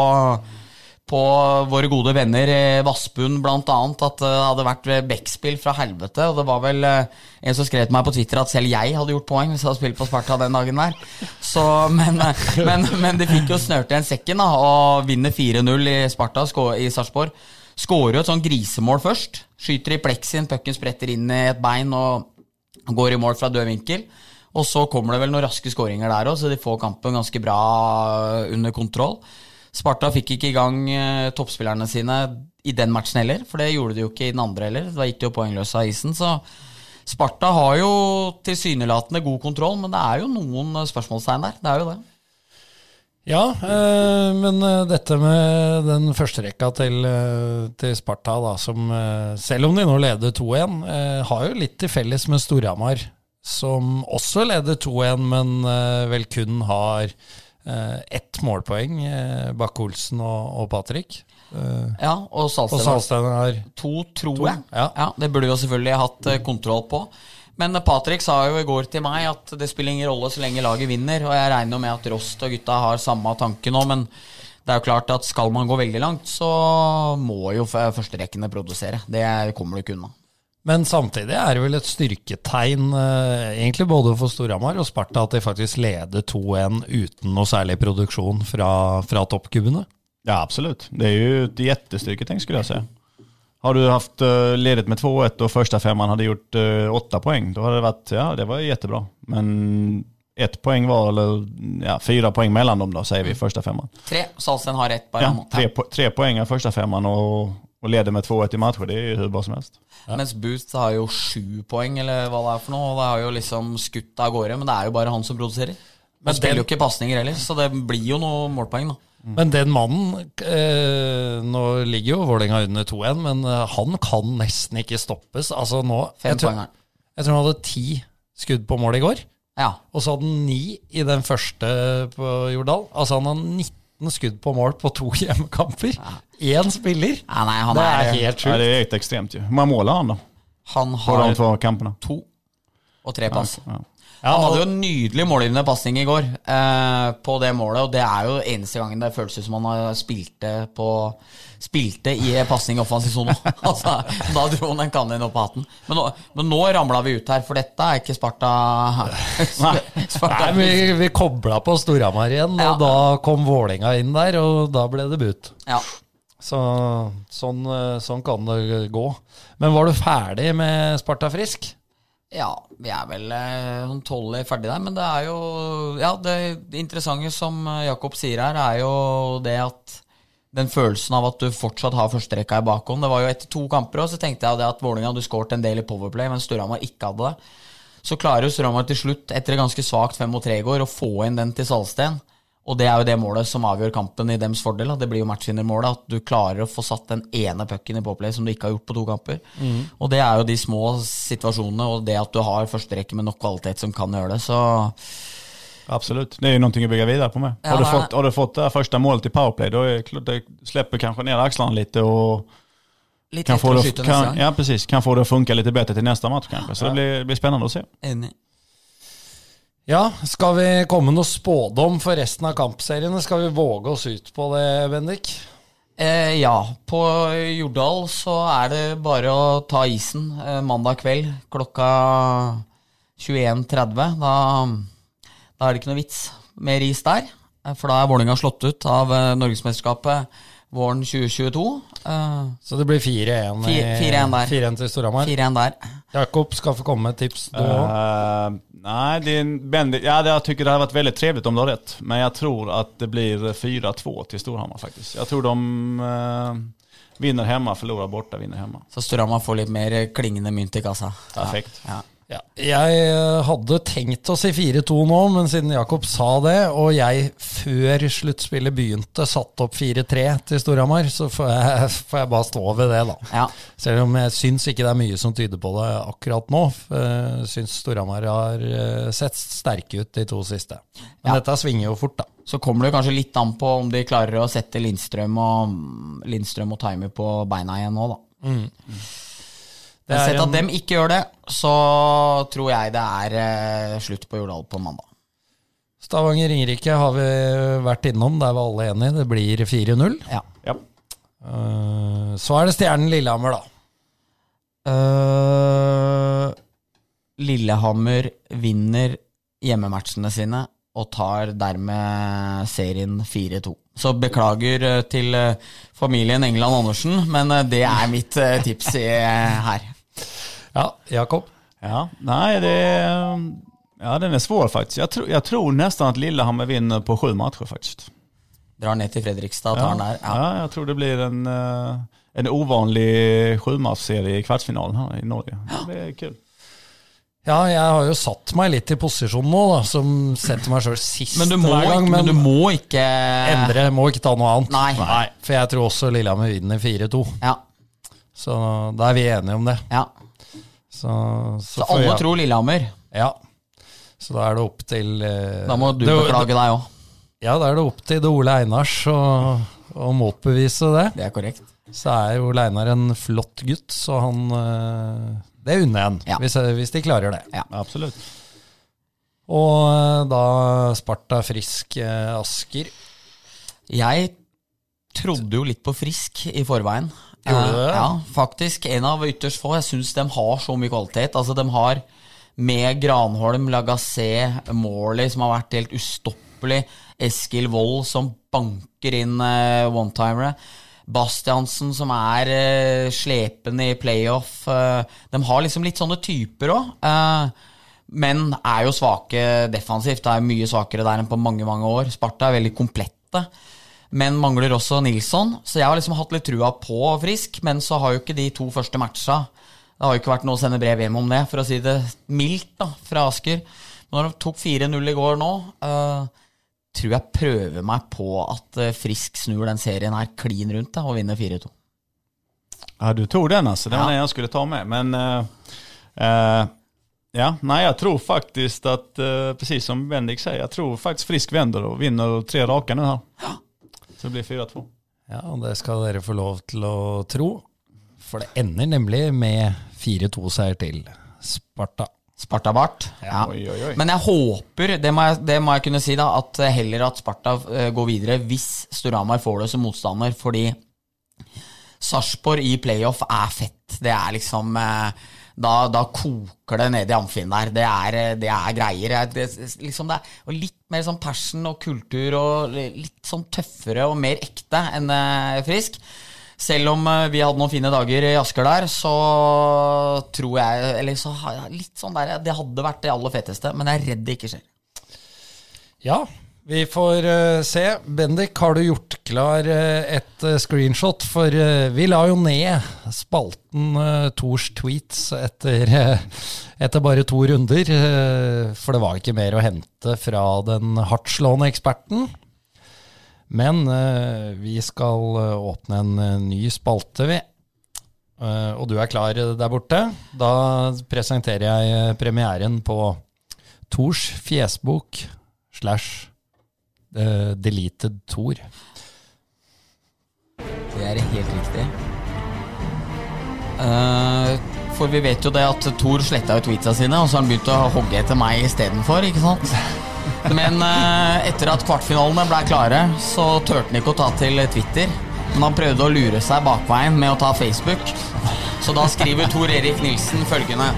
på våre gode venner eh, Vassbund blant annet at det hadde vært backspill fra helvete. Og det var vel eh, en som skrev til meg på Twitter at selv jeg hadde gjort poeng hvis jeg hadde spilt på Sparta den dagen der. Så, men, eh, men, men de fikk jo snørt igjen sekken da, og vinner 4-0 i Sparta i Sarpsborg. Skårer jo et sånn grisemål først. Skyter i pleksin, pucken spretter inn i et bein og går i mål fra død vinkel. Og så kommer det vel noen raske skåringer der òg, så de får kampen ganske bra under kontroll. Sparta fikk ikke i gang eh, toppspillerne sine i den matchen heller, for det gjorde de jo ikke i den andre heller. Da gikk de jo poengløse av isen, så Sparta har jo tilsynelatende god kontroll, men det er jo noen eh, spørsmålstegn der. Det er jo det. Ja, eh, men eh, dette med den førsterekka til, til Sparta, da, som selv om de nå leder 2-1, eh, har jo litt til felles med Storhamar, som også leder 2-1, men eh, vel kun har ett målpoeng, eh, Bakke-Olsen og, og Patrick. Eh, Ja, og Salstein har to, tror To, jeg. ja. Det burde vi jo selvfølgelig hatt eh, kontroll på. Men eh, Patrick sa jo i går til meg at det spiller ingen rolle så lenge laget vinner, og jeg regner med at Rost og gutta har samme tanke nå, men det er jo klart at skal man gå veldig langt, så må jo førsterekkene produsere. Det kommer du ikke unna. Men samtidig er det vel et styrketegn eh, egentlig både for Storhamar og Sparta at de faktisk leder 2-1 uten noe særlig produksjon fra, fra toppgubbene. Ja, absolutt. Det er jo et jättestyrketegn, skulle jeg si. Har du haft uh, ledigt med 2-1 og første femman hadde gjort uh, poeng, da hadde hade det vært ja det var kjempebra. Men ett poeng var, eller ja, fire poeng mellom dem da, sier vi, første femman. Tre. Salsten har ett bare. Ja, tre, tre poeng av første femman och, och leder med 2-1 i matcher, det er jo hur bra som helst. Mens Booth har jo sju poeng, eller hva det er for noe. Og det har jo liksom skutt av gårde, men det er jo bare han som produserer. Men Han spiller den- jo ikke pasninger heller, så det blir jo noe målpoeng, da. Men den mannen eh, Nå ligger jo Vålerenga under 2-1, men eh, han kan nesten ikke stoppes. Altså nå jeg tror, jeg tror han hadde ti skudd på mål i går, Ja. og så hadde han ni i den første på Jordal. Altså han har 19 skudd på mål på to <laughs> hjemmekamper. Én spiller! ja nei, han Det er, er helt Ja, sjukt. det er helt ekstremt. Hvor mange mål har han da? Han har de två kamperna? to og tre pass. Ja. Ja, Han hadde jo en nydelig målgivende pasning i går eh, på det målet, og det er jo eneste gangen det føles som han har spilte på Spilte i pasning offensiv sone. <laughs> altså, da dro han en kanin opp på hatten. Men nå, men nå ramla vi ut her, for dette er ikke Sparta <laughs> Sparta. Nei, vi, vi kobla på Storhamar igjen, Ja. og da kom Vålinga inn der, og da ble det but. Ja. Så sånn, eh, sånn kan det gå. Men var du ferdig med Sparta Frisk? Ja, vi er vel sånn tolv ferdig der, men det er jo Ja, det, interessante som Jakob sier her, er jo det at den følelsen av at du fortsatt har førsterekka i bakhånd. Det var jo etter to kamper, og så tenkte jeg at Vålerenga hadde skåret en del i Powerplay, men Storhamar ikke hadde det. Så klarer jo Storhamar til slutt, etter et ganske svakt fem mot tre i går, å få inn den til Salsten. Og det er jo det målet som avgjør kampen i dems fordel. Det blir jo matchvinnermålet. At du klarer å få satt den ene pucken i Powerplay som du ikke har gjort på to kamper. Og det er jo de små situasjonene, og det at du har førsterekke med nok kvalitet som kan gjøre det. Så Absolutt. det er jo noe å bygge videre på med. Ja, har, du fått, har du fått det første målet i powerplay, da slipper kanskje ned det litt. kanske ner axlarna lite och litt kan få, det, kan, ja, precis, kan få det å funke litt bedre til neste match kanskje. Så det blir, blir spennende å se. Enig. Ja, skal vi komme med noe spådom for resten av kampseriene? Skal vi våge oss ut på det, Bendik? Eh, ja, på Jordal så er det bare å ta isen eh, mandag kveld klokka 21.30. Da, da er det ikke noe vits med ris der. eh, For da er Vålerenga slått ut av eh, Norgesmesterskapet våren 2022. Eh, Så det blir 4-1 i- Fi- 4-1 der. 4-1 til Storhamar. 4-1 der. Jakob skal få komme med et tips, du òg. Eh, nej, det är en, ja, jag tycker det hade varit väldigt trevligt om du har rätt. Men jag tror att det blir 4-2 till Storhammar faktiskt. Jag tror de eh, vinner hemma, förlorar borta, vinner hemma. Så Storhammar får litt mer eh, klingende mynt i kassa. Perfekt. Ja. Ja, jeg eh, hadde tenkt å si 4-2 nå, men siden Jakob sa det, og jeg før sluttspillet begynte satte opp 4-3 til Storhamar, så får jeg, får jeg bare stå ved det, da. Ja. Selv om jeg syns ikke det er mye som tyder på det akkurat nå. Jeg syns Storhamar har eh, sett sterke ut de to siste. Men Ja. dette svinger jo fort, da. Så kommer det kanskje litt an på om de klarer å sette Lindstrøm og, Lindstrøm og Timer på beina igjen nå, da. Det Men sett at en- dem ikke gjør det, så tror jeg det er eh, slutt på Jordal på mandag. Stavanger-Ringerike har vi vært innom, der var alle enige. Det blir 4-0. Ja. Ja. Eh, Så er det Stjernen Lillehammer, da. Uh, Lillehammer vinner hjemmematchene sine og tar dermed serien 4-2. Så beklager til familien England Andersen, men det er mitt tips her. Ja, Jakob. Ja, nej det Ja, den är svår faktiskt. Jag, tror- jag tror nästan att Lillehammer vinner på sju matcher faktiskt. Drar ned til Fredrikstad och tar den där. Ja. ja, jag tror det blir en, eh, en ovanlig sjumatchserie i kvartsfinalen här i Norge. Det blir kul. Ja, jeg har jo satt meg litt i posisjon nå, da, som setter meg sjøl sist Men du må, hver gang. Men, men du må ikke endre, må ikke ta noe annet. Nei. For jeg tror også Lillehammer vinner 4-2. Ja, Så da er vi enige om det. ja. Så, så, Så alle jeg- tror Lillehammer. Ja. Så da er det opp til eh, Da må du det- beklage deg òg. Ja, da er det opp til det Ole Einars å, å motbevise det. Det er korrekt. Så er jo Ole Einar en flott gutt, så han eh, Det unner jeg han, Ja. hvis, hvis de klarer det. Absolutt Og eh, da Sparta Frisk eh, Asker Jeg trodde jo litt på Frisk i forveien. Gjorde du Eh, det? Ja, faktisk. En av ytterst få. Jeg syns de har så mye kvalitet. Altså, de har med Granholm, Lagassé, Morley, som har vært helt ustoppelig, Eskil Wold, som banker inn uh, one-timere. Bastiansen som er uh, slepen i playoff. Uh, de har liksom litt sånne typer òg. Uh, men er jo svake defensivt. Det er mye svakere der enn på mange mange år. Sparta er veldig komplette. Men mangler også Nilsson, så jeg har liksom hatt litt trua på Frisk. Men så har jo ikke de to første matcha Det har jo ikke vært noe å sende brev hjem om det, for å si det mildt, da, fra Asker. Når de tok 4-0 i går nå, uh, tror jeg prøver meg på at uh, Frisk snur den serien her klin rundt da, og vinner 4-2. Ja, du tok den altså. Det var den jeg skulle ta med. Men uh, uh, ja, nei, jeg tror faktisk at, uh, precis som Bendik sier, jeg tror faktisk Frisk vender og vinner tre raka nu här. Så det blir 4-2. Ja, og det skal dere få lov til å tro. For det ender nemlig med 4-2-seier til Sparta. Sparta Bart. Ja. Oi, oi, oi. Men jeg håper, det må jeg, det må jeg kunne si, da, at heller at Sparta eh, går videre hvis Storhamar får det som motstander, fordi Sarpsborg i playoff er fett. Det er liksom eh, da, da koker det nede i amfien der. Det er, det er greier. Det, liksom det er og litt mer sånn passion og kultur og litt sånn tøffere og mer ekte enn eh, frisk. Selv om eh, vi hadde noen fine dager i Asker der, så tror jeg Eller så har jeg litt sånn der Det hadde vært det aller feteste, men jeg er redd det ikke skjer. Ja, vi får uh, se. Bendik, har du gjort klar uh, et uh, screenshot? For vi la jo ned spalten Tors tweets etter, etter bare to runder. for det var ikke mer å hente fra den hardtslående eksperten. Men vi skal åpne en ny spalte, vi. Og du er klar der borte. Da presenterer jeg premieren på Tors fjesbok slash eh, deleted Thor Det er helt riktig. Uh, for vi vet jo det at Thor sletta jo tweetsa sine, og så har han begynt å hogge etter meg istedenfor, ikke sant? Men uh, etter at kvartfinalene ble klare, så turte han ikke å ta til Twitter. Men han prøvde å lure seg bakveien med å ta Facebook. Så da skriver Tor Erik Nilsen følgende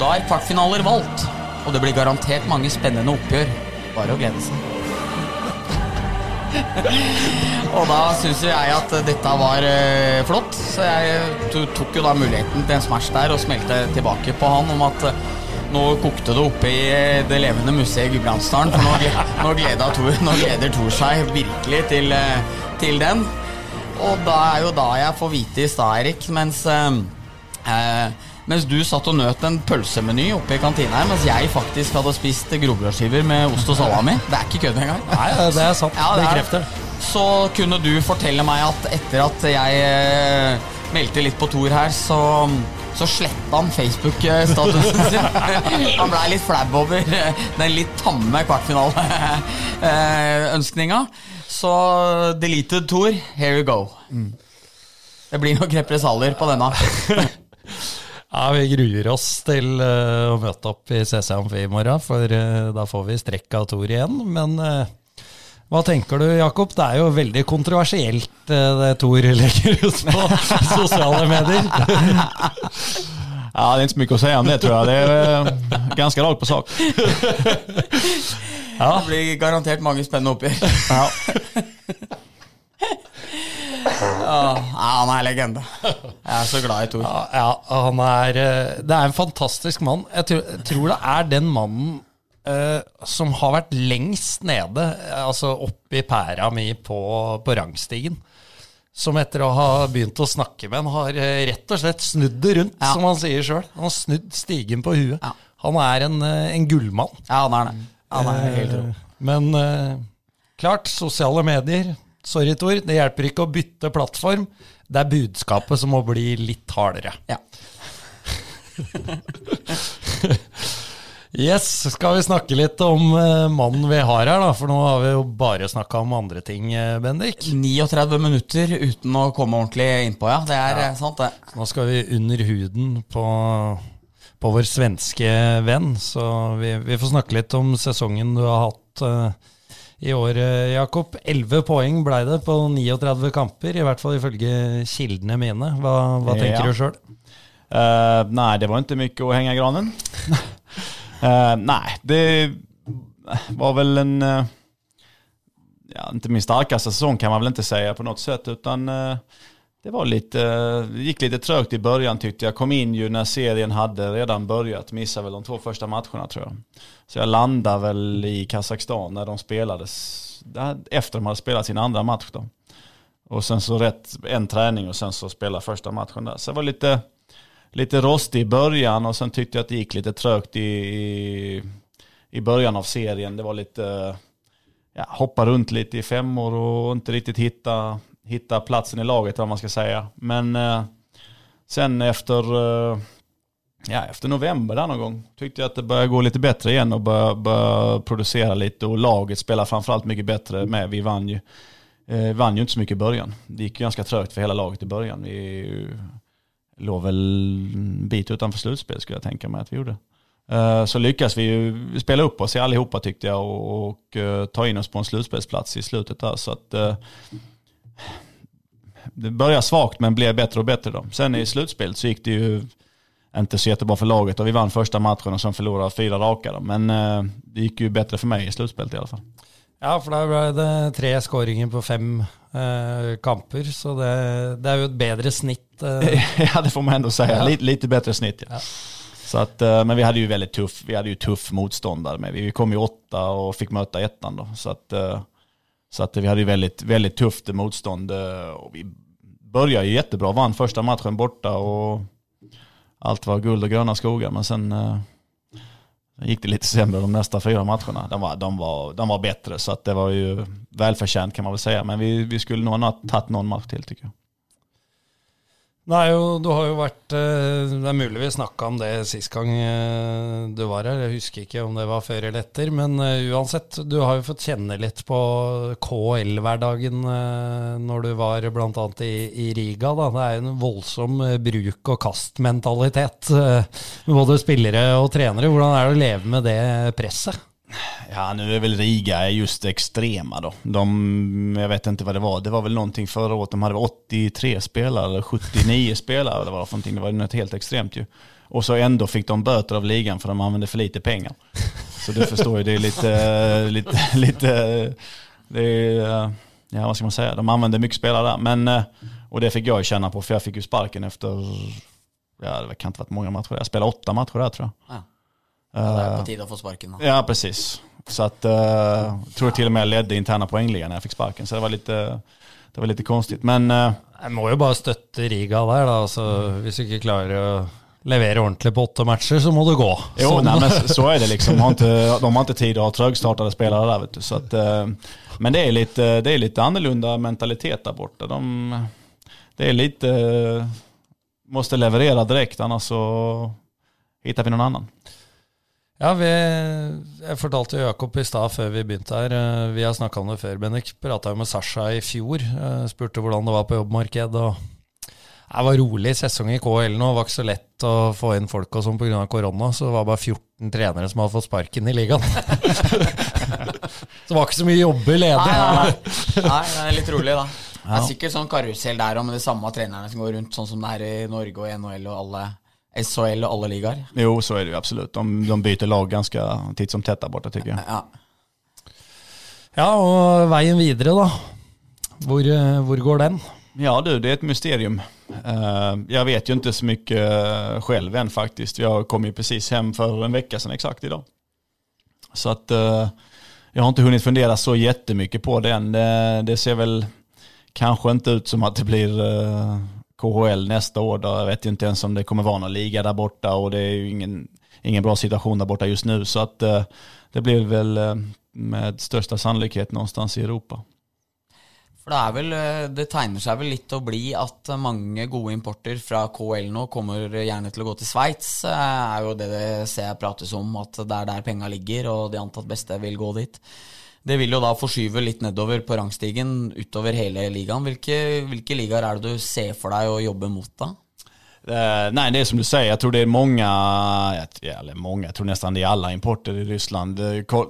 Da er kvartfinaler valgt, og det blir garantert mange spennende oppgjør. Bare å glede seg. Og da syns jo jeg at dette var uh, flott, så jeg tok jo da muligheten til en smash der og smelte tilbake på han om at uh, nå kokte det oppe i eh, det levende museet i Gudbrandsdalen. For nå, gleder nå gleder Tor seg virkelig til, til den. Og da er jo da jeg får vite i stad, Erik, mens eh, mens du satt og nøt en pølsemeny oppe i kantina her, mens jeg faktisk hadde spist grovbrødskiver med ost og salami. Det er ikke kødd engang. Nei, det er sant. Ja, det er- Bekrefter. Så kunne du fortelle meg at etter at jeg eh, meldte litt på Tor her, så, så sletta han Facebook-statusen sin. <laughs> han blei litt flau over eh, den litt tamme kvartfinaleønskninga. Så deleted Tor, here you go. Det blir nok represalier på denne. <laughs> Ja, Vi gruer oss til eh, å møte opp i CC Amfi i morgen, for eh, da får vi strekk av Tor igjen. Men eh, hva tenker du, Jakob? Det er jo veldig kontroversielt det Tor legger ut på <laughs> sosiale medier. Ja, det er ikke så mye å si om det tror jeg. Det er ganske ganska rakt på sak. Det blir garantert mange spennende oppgjør. Ja. <laughs> Ja, han er legende. Jeg er så glad i Thor. Ja, ja, han er eh, Det er en fantastisk mann. Jeg tror, jeg tror det er den mannen uh, som har vært lengst nede, eh, altså oppi pæra mi på, på rangstigen. Som etter å ha begynt å snakke med han, har rett og slett snudd det rundt, Ja. som han sier sjøl. Han har snudd stigen på huet. Ja. Han er en, en gullmann. Ja, han er det. Han er helt rå. Men uh, klart, sosiale medier Sorry, Tor, det hjelper ikke å bytte plattform. Det er budskapet som må bli litt hardere. Ja. <laughs> Yes, skal vi snakke litt om eh, mannen vi har her, da? For nå har vi jo bare snakka om andre ting, eh, Bendik. 39 minutter uten å komme ordentlig innpå, ja. Det er ja. sant, det. Nå skal vi under huden på, på vår svenske venn, så vi, vi får snakke litt om sesongen du har hatt eh, i år, eh, Jakob. 11 poeng ble det på 39 kamper, i hvert fall ifølge kildene mine. Hva, hva tenker Ja. du sjøl? Uh, nei, det var ikke mye å henge i granen. uh, <laughs> nei, det var vel en... uh, ja, Ikke min sterkeste sesong, kan man vel ikke si på noe sett. utan eh, det var lite, det gikk litt trögt i början tyckte jag. Kom in ju när serien hade redan börjat, missade väl de två första matcherna tror jag. Så jag landade väl i Kazakstan när de spelades, efter de hade spelat sin andra match. Och sen så rätt en träning och sen så spela första matchen där. Så jeg var lite, lite rostig i början och sen tyckte jag att det gick lite trögt i, i, i början av serien. Det var lite, ja, hoppa runt lite i femmor och inte riktigt hitta, hitta platsen i laget vad man ska säga. Men eh, sen efter, eh, ja, efter november där någon gång tyckte jag att det började gå lite bättre igen och började, började producera lite och laget spelar framförallt mycket bättre med. Vi vann ju, eh, vann ju inte så mycket i början. Det gick ganska trögt för hela laget i början. Vi låg väl en bit utanför slutspel skulle jag tänka mig att vi gjorde. Eh, så lyckas vi ju spela upp oss allihopa tyckte jag och, och uh, ta in oss på en slutspelsplats i slutet där. Så att, uh, det började svagt men blev bättre och bättre då. Sen i slutspelet så gick det ju inte så jättebra för laget och vi vann första matchen och sen förlorade fyra raka då. Men det gick ju bättre för mig i slutspelet i alla fall. Ja, for da ble det tre skåringer på fem eh, kamper, så det, det, er jo et bedre snitt. Eh. <laughs> ja, det får man ändå si. Ja. Litt, litt bedre snitt. Ja. ja. Så att, eh, men vi hadde jo veldig tuff, vi hadde jo tuff motståndare med. Vi kom jo åtta og fikk møte ettan då. Så att, eh, så att vi hade väldigt, väldigt tufft motstånd. Eh, och vi började ju jättebra, vann första matchen borta och allt var guld och gröna skogar. Men sen gick det lite sämre de nästa fyra matcherna. De var, de var, de var bättre så att det var ju välförtjänt kan man väl säga. Men vi, vi skulle nog ha tagit någon match till tycker jag. Nei, jo, du har jo vært eh, Det er mulig vi snakka om det sist gang eh, du var her. Jeg husker ikke om det var før eller etter. Men eh, uansett, du har jo fått kjenne litt på KL-hverdagen når du var bl.a. I, i Riga. Da. Det er en voldsom bruk og kast-mentalitet både spillere og trenere. Hvordan er det å leve med det presset? Ja, nu är väl Riga just extrema då. De, jag vet inte vad det var. Det var väl någonting förra året. De hade 83 spelare eller 79 <laughs> spelare. Det var någonting. Det var något helt extremt ju. Och så ändå fick de böter av ligan för de använde för lite pengar. Så du förstår ju, det är lite, <laughs> lite, lite, det är, ja vad ska man säga, de använde mycket spelare där. Men, och det fick jag ju känna på för jag fick ju sparken efter, ja det kan inte varit många matcher, jag spelade åtta matcher där tror jag. Ja. Ja, det er på tide å få sparken. Da. Ja, precis. Så att, uh, tror till och med jag ledde interna poängligan när jag fick sparken. Så det var lite, det var lite konstigt. Men uh, Jeg må jo bare støtte Riga der, da. Altså, hvis du ikke klarer å levere ordentlig på åtte matcher, så må du gå. Jo, sånn. nej, men så er det liksom. De har <laughs> ikke, de har inte tid å ha trøgstartede spillere der, Vet du. Så at, uh, men det er litt, det er litt annorlunda mentalitet der borte. De, det er litt uh, måste levere direkt annars så hittar vi noen annan. Ja, vi, Jeg fortalte Jakob i stad før vi begynte her. Eh, vi har snakka om det før, Bennik. Prata jo med Sasha i fjor. Eh, spurte hvordan det var på jobbmarked. og Det var rolig sesong i KL nå. Det var ikke så lett å få inn folk og sånn pga. korona. Så det var bare 14 trenere som hadde fått sparken i ligaen. <laughs> så det var ikke så mye jobber ledig. Nei, nei, nei. <laughs> nei, det er litt rolig, da. Det er sikkert sånn karusell der òg, med de samme trenerne som går rundt, sånn som det er i Norge og NHL og alle SHL och alla ligaer? Jo, så är det ju absolut. De, de byter lag ganska titt som tätt där borta tycker jag. Ja. ja, och vägen vidare då? Hvor, hvor går den? Ja du, det är ett mysterium. Uh, jag vet ju inte så mycket selv själv än faktiskt. Jag kom ju precis hem för en vecka sedan exakt idag. Så att uh, jag har inte hunnit fundera så jättemycket på det än. Det, det ser väl kanske inte ut som att det blir KHL nästa år. Jag vet ju inte ens om det kommer vara någon liga där borta och det är ju ingen, ingen bra situation där borta just nu. Så att eh, det blir väl eh, med största sannolikhet någonstans i Europa. For det, er vel, eh, det tegner seg vel litt å bli at mange gode importer fra KL nå kommer gjerne til å gå til Sveits. er jo det det ser prates om, at det er der penga ligger, og de antatt beste vil gå dit. Det vil jo da forskyve litt nedover på rangstigen utover hele ligaen. Hvilke, hvilke ligaer er det du ser for deg å jobbe mot da? Uh, nej, det er som du sier, jeg tror det er mange eller mange, jeg tror nesten det er alle importer i Ryssland.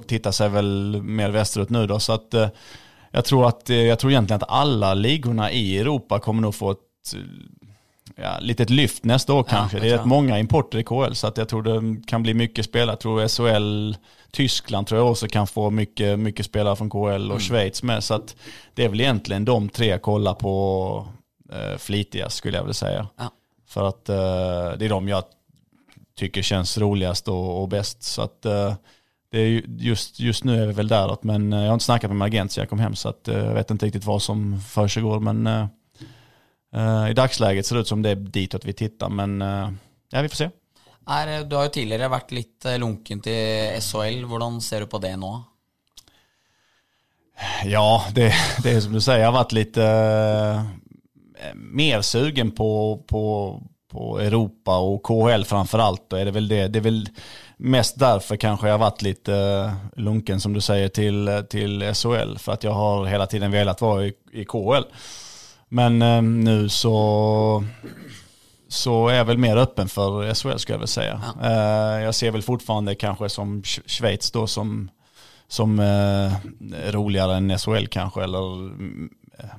Tittar seg vel mer västerut nå. Så at, uh, jag tror at, jeg jag tror egentlig at alle ligaene i Europa kommer nog få ett ja, litet lyft nästa år kanske. det det är tror rätt många importer i KL så att jag tror det kan bli mycket spelare. Jag tror SHL, Tyskland tror jag också kan få mycket, mycket spelare från KL och Mm. Schweiz med. Så att det är väl egentligen de tre jag kollar på eh, flitigast skulle jag vilja säga. Ja. För att eh, det är de jag tycker känns roligast och, och bäst. Så att eh, det är just, just nu är vi väl däråt men jeg jag har inte snackat med min agent så jag kom hem så att eh, jag vet inte riktigt vad som försiggår men eh, eh, i dagsläget ser det ut som det är ditåt vi tittar men eh, ja vi får se. Er, du har jo tidligere vært litt eh, lunken til SHL. Hvordan ser du på det nå? Ja, det, det er som du sier. Jeg har vært litt uh, mer sugen på, på, på Europa og KHL framfor alt. det, vel det. det er vel mest derfor kanskje jeg har vært litt uh, lunken som du sier, til, til SHL. For at jeg har hele tiden villet være i, i KHL. Men eh, nu så, så är jag väl mer öppen för SHL skulle jag väl säga. Eh, jag ser väl fortfarande kanske som Schweiz då som som eh, roligare än SHL kanske eller eh,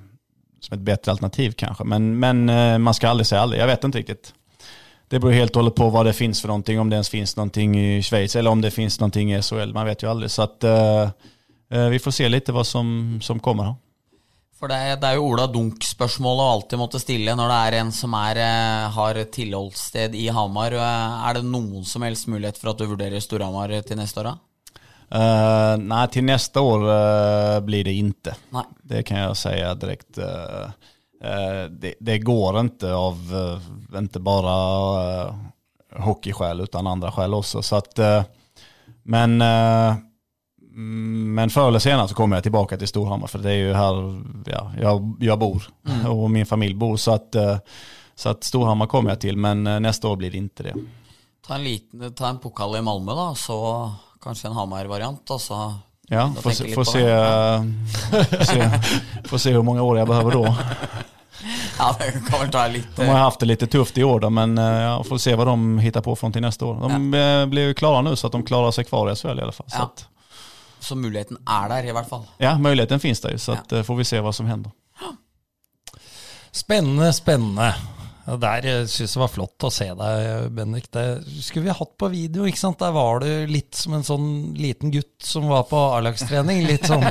som ett bättre alternativ kanske. Men, men eh, man ska aldrig säga aldrig, jag vet inte riktigt. Det beror helt och hållet på vad det finns för någonting, om det ens finns någonting i Schweiz eller om det finns någonting i SHL, man vet ju aldrig. Så att eh, vi får se lite vad som, som kommer. For det, det er jo Ola Dunk-spørsmålet å alltid måtte stille når det er en som er, eh, har tilholdssted i Hamar. Eh, Er det noen som helst mulighet for at du vurderer Storhamar til neste år? da? Uh, nei, til neste år uh, blir det ikke. Nei. Det kan jeg si direkte. Uh, det, det går ikke av, inte bara uh, hockeyskäl men andre skäl også. Eh, men, men förr eller senare så kommer jag tillbaka till Storhammar för det är ju här ja, jag, jag bor <laughs> och min familj bor. Så att, eh, så att Storhammar kommer jag till men neste nästa år blir det inte det. Ta en, liten, ta en pokal i Malmö, da, så kanskje en Hamar-variant. Og så Ja, Da får se, får, se, eh, <laughs> se, får se hur många år jag behöver då. <laughs> Ja, det ta litt De har haft det lite tufft i år då, men eh, ja, får se vad de hittar på från till nästa år. De ja. blir ju klara nu så att de klarar sig kvar i SHL i alla fall. Så, Ja. Så muligheten er der, i hvert fall. ja, möjligheten finnes der. så att, eh, får vi se hva som hender. Spennende, spennende. Der syns jeg det var flott å se deg, Bendik. Det skulle vi hatt på video, ikke sant. Der var du litt som en sånn liten gutt som var på A-lagstrening. Litt sånn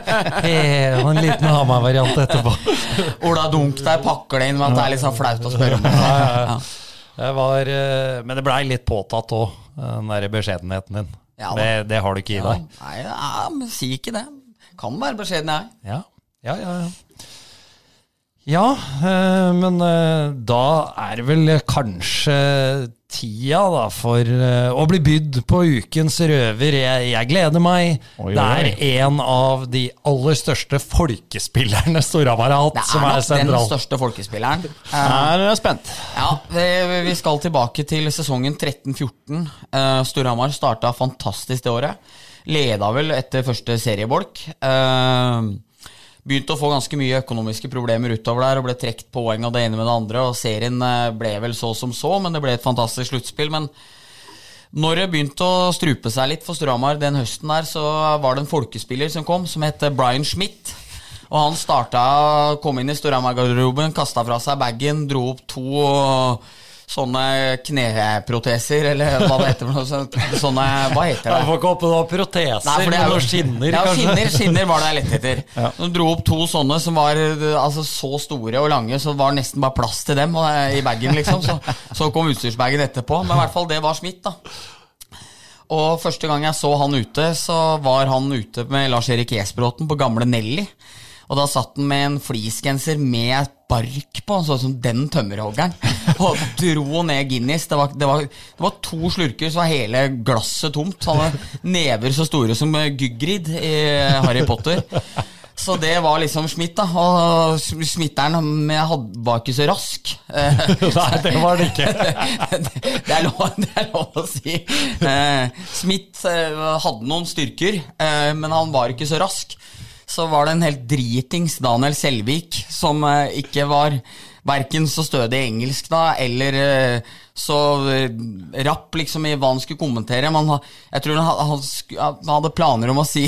he, og en liten Hamar-variant etterpå. <laughs> Ola Dunk der pakker det inn med at det er litt sånn flaut å spørre om Ja, Ja. Det var, eh, men det blei litt påtatt òg, den der beskjedenheten din. Ja det, det har du ikke i Ja, deg. nei, ja, men si ikke det. Kan være beskjeden, jeg. Ja, ja, ja. ja. Ja, eh, men eh, da er det vel kanskje tida da for uh, å bli bydd på ukens røver. Jeg, jeg gleder meg. Oi, oi, Det er oi. en av de aller største folkespillerne Storhamar har hatt, Det som er er nok den største folkespilleren. Uh, er spent. Ja, vi, vi skal tilbake til sesongen 13-14. Uh, Storhamar starta fantastisk det året. Leda vel etter første seriebolk. Eh, begynte å få ganske mye økonomiske problemer utover der og ble trukket poeng av det ene med det andre. Og serien eh, ble vel så som så, men det ble et fantastisk sluttspill. Men når det begynte å strupe seg litt for Storhamar den høsten der, så var det en folkespiller som kom, som het Brian Schmidt. Og han starta, kom inn i Storhamar-garderoben, kasta fra seg bagen, dro opp to øh, sånne kneproteser, eller hva det heter. Sånne, hva heter det? Jeg får ikke håpe det var proteser, Nei, det er men skinner, ja. Skinner, skinner var det jeg lette etter. De dro opp to sånne som var altså, så store og lange, så det var nesten bare plass til dem og, eh, i bagen, liksom. Så, så kom utstyrsbagen etterpå. Men i hvert fall, det var smitt, da. Og første gang jeg så han ute, så var han ute med Lars-Erik Esbråten på gamle Nelly. Og da satt han med en fleecegenser med bark på, sånn som den tømmerhoggeren. <laughs> Og dro ned Guinness. Det var, det, var, det var to slurker, så var hele glasset tomt. Han hadde never så store som Gygrid i Harry Potter. Så det var liksom Schmidt, da. Og smitteren var ikke så rask. Eh, <laughs> Nei, det var det ikke. <laughs> det, er lov, det er lov å si. Eh, Smith eh, hadde noen styrker, eh, men han var ikke så rask. Så var det en helt dritings Daniel Selvik som eh, ikke var verken så stødig i engelsk da, eller eh, så eh, rapp liksom i hva han skulle kommentere. Men jeg tror han, han, han hadde planer om å si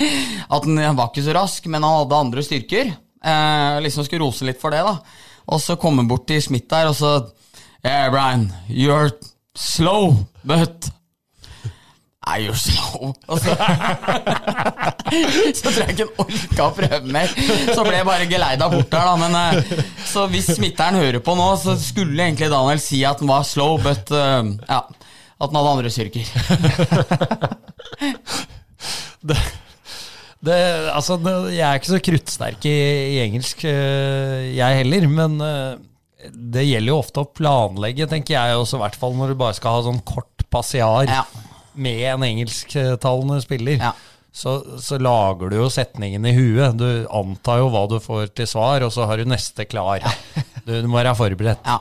<laughs> at han var ikke så rask, men han hadde andre styrker. Eh, liksom skulle rose litt for det, da. Og så kom han bort til Smith der, og så Yeah, Brian, you're slow, but Nei, you're slow. Altså, så, tror jeg ikke han orka å prøve mer. Så ble jeg bare geleida bort der, da. Men eh, så hvis smitteren hører på nå, så skulle egentlig Daniel si at han var slow, but uh, ja. At han hadde andre styrker. <laughs> Det, altså, det, jeg er ikke så kruttsterk i, i engelsk, øh, jeg heller. Men det gjelder jo ofte å planlegge, tenker jeg også, i hvert fall når du bare skal ha sånn kort passiar Ja. Med en engelsktalende spiller. Ja. Så, så lager du jo setningen i huet. Du antar jo hva du får til svar, og så har du neste klar. Du, du må være forberedt. Ja.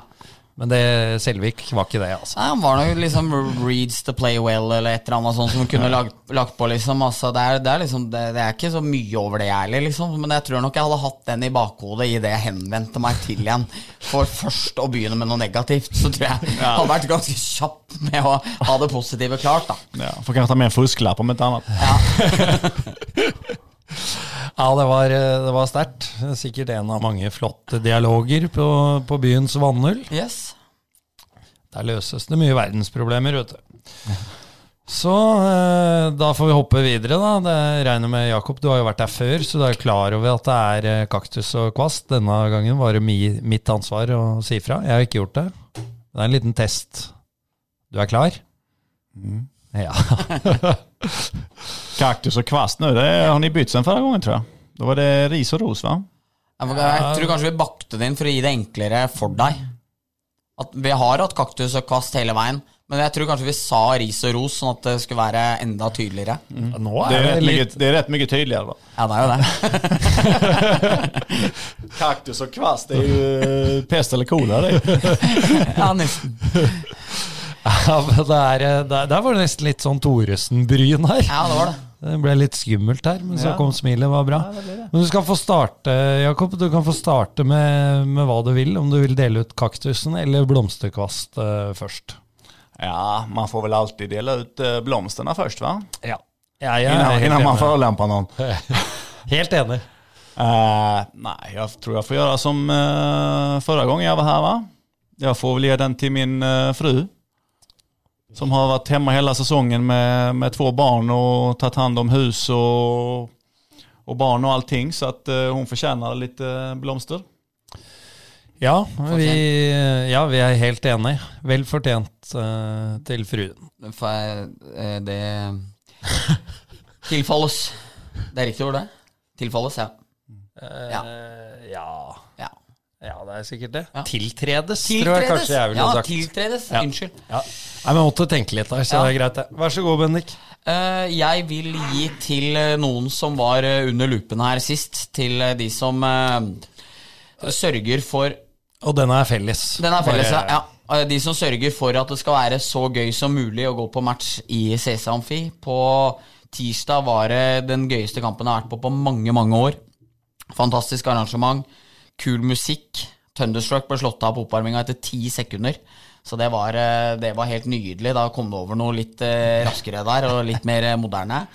Men det, Selvik var ikke det, altså. Nei, Han var nok liksom reads to play well, eller et eller annet sånt som kunne lagt, lagt på, liksom. Altså, det, er, det, er liksom det, det er ikke så mye over det, jeg heller, liksom. Men jeg tror nok jeg hadde hatt den i bakhodet idet jeg henvendte meg til igjen. For først å begynne med noe negativt, så tror jeg ja. hadde vært ganske kjapp med å ha det positive klart, da. Ja, for kanskje ta med en fusklapp om et annet. Ja, <laughs> <laughs> det var, eh, det var sterkt. Sikkert en av mange flotte dialoger på, på byens vannhull. Yes. Der løses det mye verdensproblemer, vet du. Så eh, da får vi hoppe videre, da. Det regner med Jakob, du har jo vært der før, så du er klar over at det er eh, kaktus og kvast. Denne gangen var det mi, mitt ansvar å si fra. Jeg har ikke gjort det. Det er en liten test. Du er klar? Ja. <laughs> Kaktus og kvast nå, det har ni bytt sen förra gången tror jeg. Da var det ris og ros va? Jeg tror kanskje vi bakte det inn for å gi det enklere for deg. At Vi har hatt kaktus og kvast hele veien, men jeg tror kanskje vi sa ris og ros, sånn at det skulle være enda tydeligere. Nå Det er rett litt mye, det er rett mye tydeligere, da. Ja, det er jo det. <laughs> <laughs> Kaktus og kvast, det er jo pest eller kolera det. <laughs> Ja, nesten. <laughs> ja, men det er, eh, der, der var det nesten litt sånn Thoresen-bryn her. Ja, det var det. <laughs> Det ble litt skummelt her, men så Ja. kom smilet, var bra. Men du skal få starte, Jakob. Du kan få starte med, med hva du vil. Om du vil dele ut kaktusen eller blomsterkvast uh, først. Ja, man får vel alltid dele ut eh, først, först va? Ja. ja Innan, innan man får förolämpar noen. <laughs> helt enig. Uh, nei, jeg tror jeg får gjøre som uh, forrige gang jeg var her, va? Jeg får vel gi den til min uh, fru. Som har vært hemma hele sesongen med, med två barn og tatt hand om hus og, og barn og allting. Så at, uh, hun fortjener litt blomster. Ja, vi, ja, vi er helt enige. Vel fortjent uh, til fruen. For eh, det <laughs> Tilfalles. Det er riktig ord, det? Tilfalles, ja. Ja. Eh, ja. ja. ja, det er sikkert det. Ja. Tiltredes, tror jeg kanskje jeg ville ja, sagt. tiltredes. Ja. Unnskyld. Ja. Nei, men jeg måtte tenke litt der, så det er greit. det. Vær så god, Bendik. Eh, jeg vil gi til eh, noen som var eh, under lupen her sist, til de som sørger for Og den er felles. Den er felles, ja. De som sørger for at det skal være så gøy som mulig å gå på match i CC Amfi. På tirsdag var det den gøyeste kampen jeg har vært på på mange, mange år. Fantastisk arrangement. Kul musikk. Thunderstruck ble slått av på oppvarminga etter ti sekunder. Så det var, eh, det var helt nydelig. Da kom det over noe litt eh, raskere der, og litt mer eh, moderne.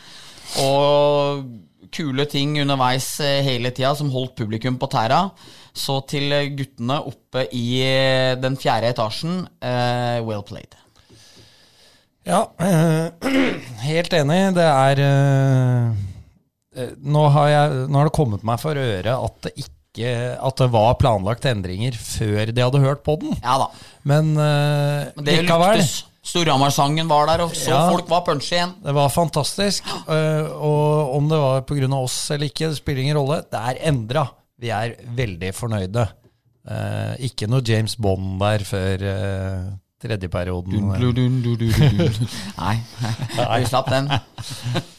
Og kule ting underveis hele tida som holdt publikum på tæra. Så til guttene oppe i den fjerde etasjen, well played. Ja, <clears throat> helt enig. Det er nå, har jeg, nå har det kommet meg for øre at det ikke At det var planlagt endringer før de hadde hørt på den. Ja da. Men, uh, Men det likevel. lyktes. Storhamar-sangen var der, og så Ja. folk var punchy igjen. Det var fantastisk. eh, og om det var pga. oss eller ikke, det spiller ingen rolle. Det er endra. Vi er veldig fornøyde. Eh, ikke noe James Bond der før uh, tredje perioden. <laughs> Nei, vi slapp den. <laughs>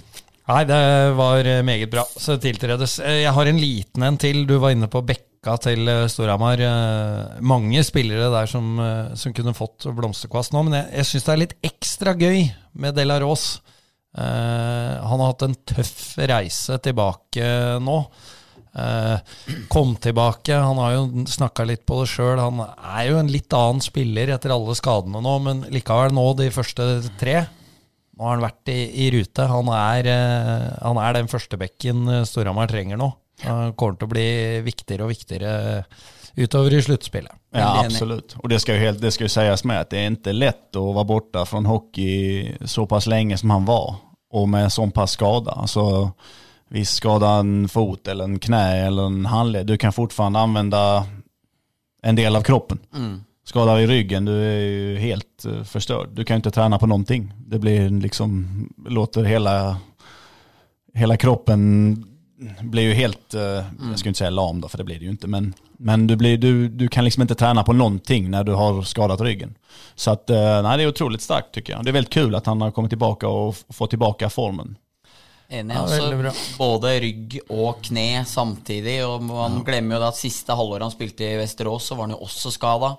Nei, det var eh, meget bra. Så tiltredes. Eh, Jeg har en liten en til. Du var inne på bekka til eh, Storhamar. Mange spillere der som, som kunne fått blomsterkvast nå, men jeg, jeg syns det er litt ekstra gøy med De La Rose. Eh, han har hatt en tøff reise tilbake nå. Uh, kom tilbake. Han har jo snakka litt på det sjøl. Han er jo en litt annen spiller etter alle skadene nå, men likevel nå, de første tre nå har han vært i, i rute. Han er, eh, han er den førstebekken eh, Storhamar trenger nå. Han kommer til å bli viktigere og viktigere utover i sluttspillet. Ja, absolutt. Og absolut. Och det skal jo, helt, det skal jo sies med at det er ikke lett å være borte fra hockey såpass lenge som han var. og med såpass skade. skada. hvis skader skada en fot eller en kne eller en håndledd, Du kan fortsatt anvende en del av kroppen. Skadar i ryggen, du är ju helt eh, förstörd. Du kan ju inte träna på någonting. Det blir liksom, låter hela, hela kroppen blir ju helt, eh, jag ska inte säga lam då, för det blir det ju inte, men, men du, blir, du, du kan liksom inte träna på någonting när du har skadat ryggen. Så att, eh, nej, det är otroligt starkt tycker jag. Det är väldigt kul att han har kommit tillbaka och fått tillbaka formen. Enig. Ja, bra. både rygg og kne samtidig. Og man glemmer jo det at siste halvåret han spilte i Vesterås, så var han jo også skada.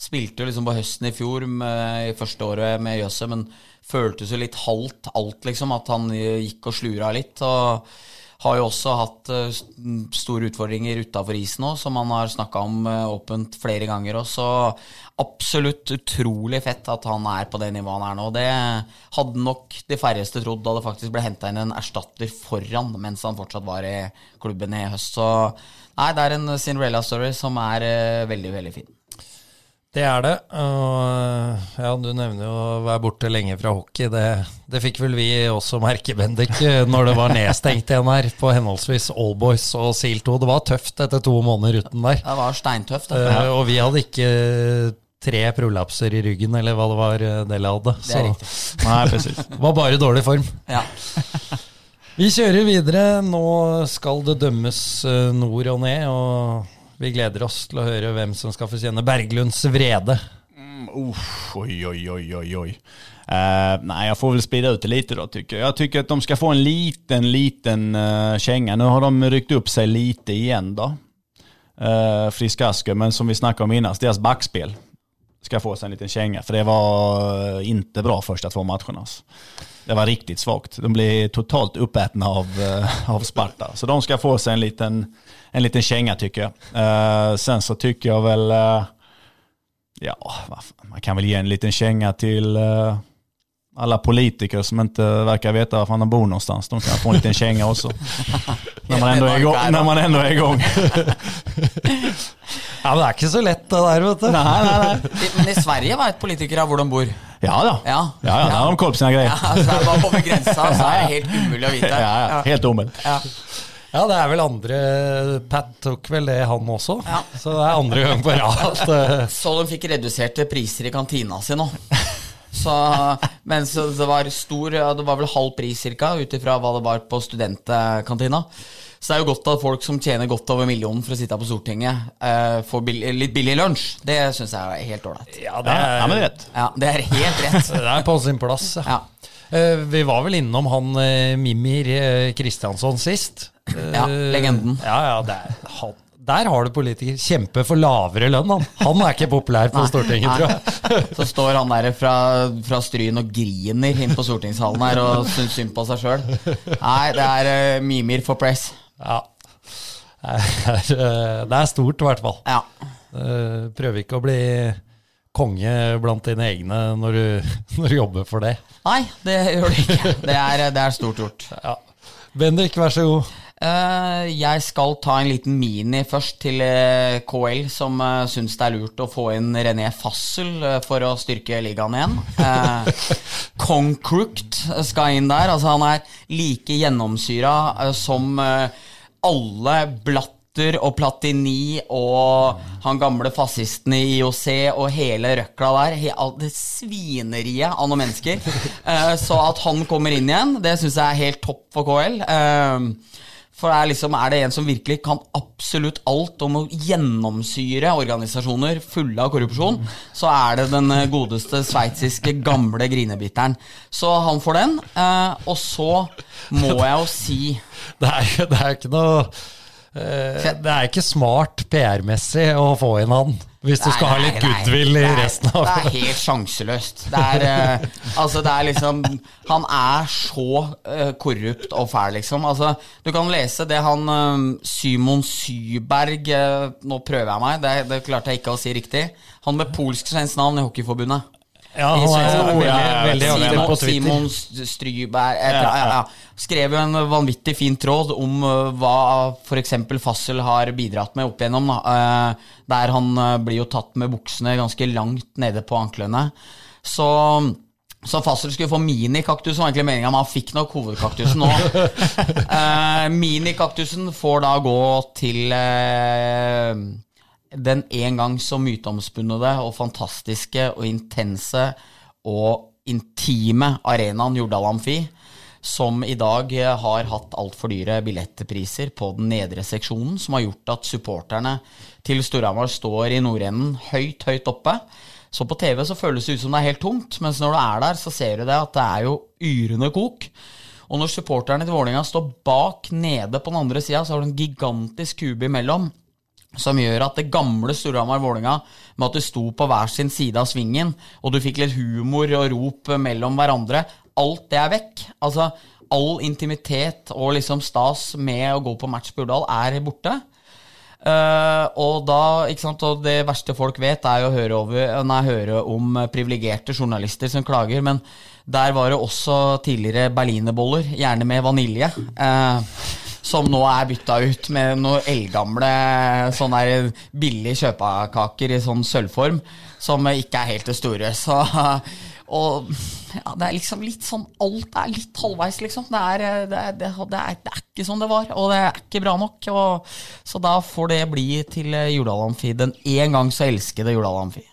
Spilte jo liksom på høsten i fjor, med, i første året med Jøsse, men føltes jo litt halvt alt, liksom. At han gikk og slura litt. Og har jo også hatt eh, store utfordringer utafor isen òg, som han har snakka om eh, åpent flere ganger. Og absolutt utrolig fett at han er på det nivået han er nå. Det hadde nok de færreste trodd da det faktisk ble henta inn en erstatter foran mens han fortsatt var i klubben i høst. Så nei, det er en Cinderella-story som er eh, veldig, veldig fin. Det er det. Og ja, du nevner jo å være borte lenge fra hockey. Det, det fikk vel vi også merke, Bendik, når det var nedstengt igjen her på henholdsvis Allboys og Seal 2. Det var tøft etter to måneder uten der. Det var steintøft. Det. Eh, og vi hadde ikke tre prolapser i ryggen, eller hva det var eh, Dele hadde. Det er riktig. Nei, precis. <laughs> det var bare dårlig form. Ja. <laughs> Vi kjører videre. Nå skal det dømmes eh, nord og ned, og vi gleder oss til å høre hvem som skal få kjenne Berglunds vrede. Mm, uff, oj, oj, oj, oj, oj. Uh, nej, jag får väl sprida ut det lite då tycker jag. Jag tycker att de ska få en liten, liten uh, känga. Nu har de ryckt upp sig lite igen då. Uh, Frisk Asker, men som vi snackade om innan, deras backspel ska få sig en liten känga. För det var eh, inte bra första två matcherna. Det var riktigt svagt. De blev totalt uppätna av, uh, av Sparta. Så de ska få sig en liten, en liten känga tycker jag. Uh, sen så tycker jag väl, uh, ja, man kan väl ge en liten känga till uh, alla politiker som inte verkar veta var fan de bor någonstans. De kan få en liten känga också. <laughs> när, man ändå är igång, när man ändå är igång. Ja, men det er ikke så lett det der, vet du. nej, nej, nej. I- Men i Sverige vet politikere hvor de bor. Ja då. Ja. Ja, ja, har de koll på sina grejer. Ja, så er det bare over grensa, så er det helt umulig å vite. Ja, ja, helt omöjligt. Ja. Ja, det er vel andre Pat tok vel det, han også. Ja. Så det er andre gang på rad <laughs> Så de fikk reduserte priser i kantina si nå. Så, mens det var stor Det var vel halv pris cirka, ut ifra hva det var på studentkantina. Så det er jo godt at folk som tjener godt over millionen for å sitte på Stortinget, uh, får bill litt billig lunsj. Det syns jeg er helt ålreit. ja, det er, ja, er, rätt. Ja, det er helt rett. <laughs> det er på sin plass. Ja. Eh, Vi var vel innom han uh, Mimir Kristiansson sist. Ja, Eh, legenden. Ja, ja, det er, han, der har du politiker. Kjempe for lavere lønn, han. Han er ikke populær på Stortinget, tror jeg. Så står han der fra, fra Stryn og griner inn på stortingshallen her og syns synd på seg sjøl. Nei, det er uh, Mimir for press. Ja. Det er, eh, det er stort, i hvert fall. Ja. Eh, Prøver ikke å bli konge blant dine egne når du, <laughs> når du jobber for det. Nei, det gjør du ikke. Det er, det er stort gjort. Ja. Bendik, vær så god. Eh, jeg skal ta en liten mini først til eh, KL, som uh, syns det er lurt å få inn René Fassel eh, for å styrke ligaen igjen. <laughs> Concruct skal inn der. Altså, han er like gjennomsyra eh, som eh, alle Blatter og Platini og han gamle fascisten i IOC og hele røkla der. Det svineriet av noen mennesker. Eh, så at han kommer inn igjen, det syns jeg er helt topp for KL. For er, liksom, er det en som virkelig kan absolutt alt om å gjennomsyre organisasjoner fulle av korrupsjon, så er det den eh, godeste sveitsiske gamle grinebiteren. Så han får den. Eh, og så må jeg jo si <laughs> Det er, det er ikke noe eh, Det er ikke smart PR-messig å få inn han, hvis du skal ha litt Nei, nei, goodwill i resten av Det er helt sjanseløst. Det er, uh, altså, det er liksom Han er så uh, korrupt og fæl, liksom. Altså, du kan lese det han eh, Simon Syberg uh, Nå prøver jeg meg, det, det klarte jeg ikke å si riktig. Han med polsk-svensk navn i Hockeyforbundet. Ja, han er veldig, veldig aktiv Simon, på Twitter. Simon Stryberg jeg ja, ja, skrev jo en vanvittig fin tråd om uh, hva f.eks. Fassel har bidratt med opp igjennom. Da. Uh, der han uh, blir jo tatt med buksene ganske langt nede på anklene. Så så Fassel skulle få minikaktus, var egentlig meninga, men han fikk nok hovedkaktusen nå. <laughs> Eh, minikaktusen får da gå til eh, den en gang så myteomspunnede og fantastiske og intense og intime arenaen Jordal Amfi, som i dag eh, har hatt altfor dyre billettpriser på den nedre seksjonen, som har gjort at supporterne til Storhamar står i nordenden høyt, høyt oppe. Så på TV så føles det ut som det er helt tomt, mens når du er der, så ser du det at det er jo yrende kok. Og når supporterne til Vålerenga står bak nede på den andre sida, så har du en gigantisk kube imellom som gjør at det gamle Storhamar-Vålinga, med at du sto på hver sin side av svingen, og du fikk litt humor og rop mellom hverandre, alt det er vekk. Altså, all intimitet og liksom stas med å gå på match på Urdal er borte. Uh, og da, ikke sant, og det verste folk vet, er jo å høre, over, nei, høre om privilegerte journalister som klager, men der var det også tidligere berlinerboller, gjerne med vanilje. eh, som nå er bytta ut med noen eldgamle sånne billige kjøpekaker i sånn sølvform, som ikke er helt det store. Så, og ja, det er liksom litt sånn Alt er litt halvveis, liksom. Det er, det, er, det, er, det er, ikke sånn det var, og det er ikke bra nok. Og, så da får det bli til Jordal Amfi. Den en gang så elskede Jordal Amfi.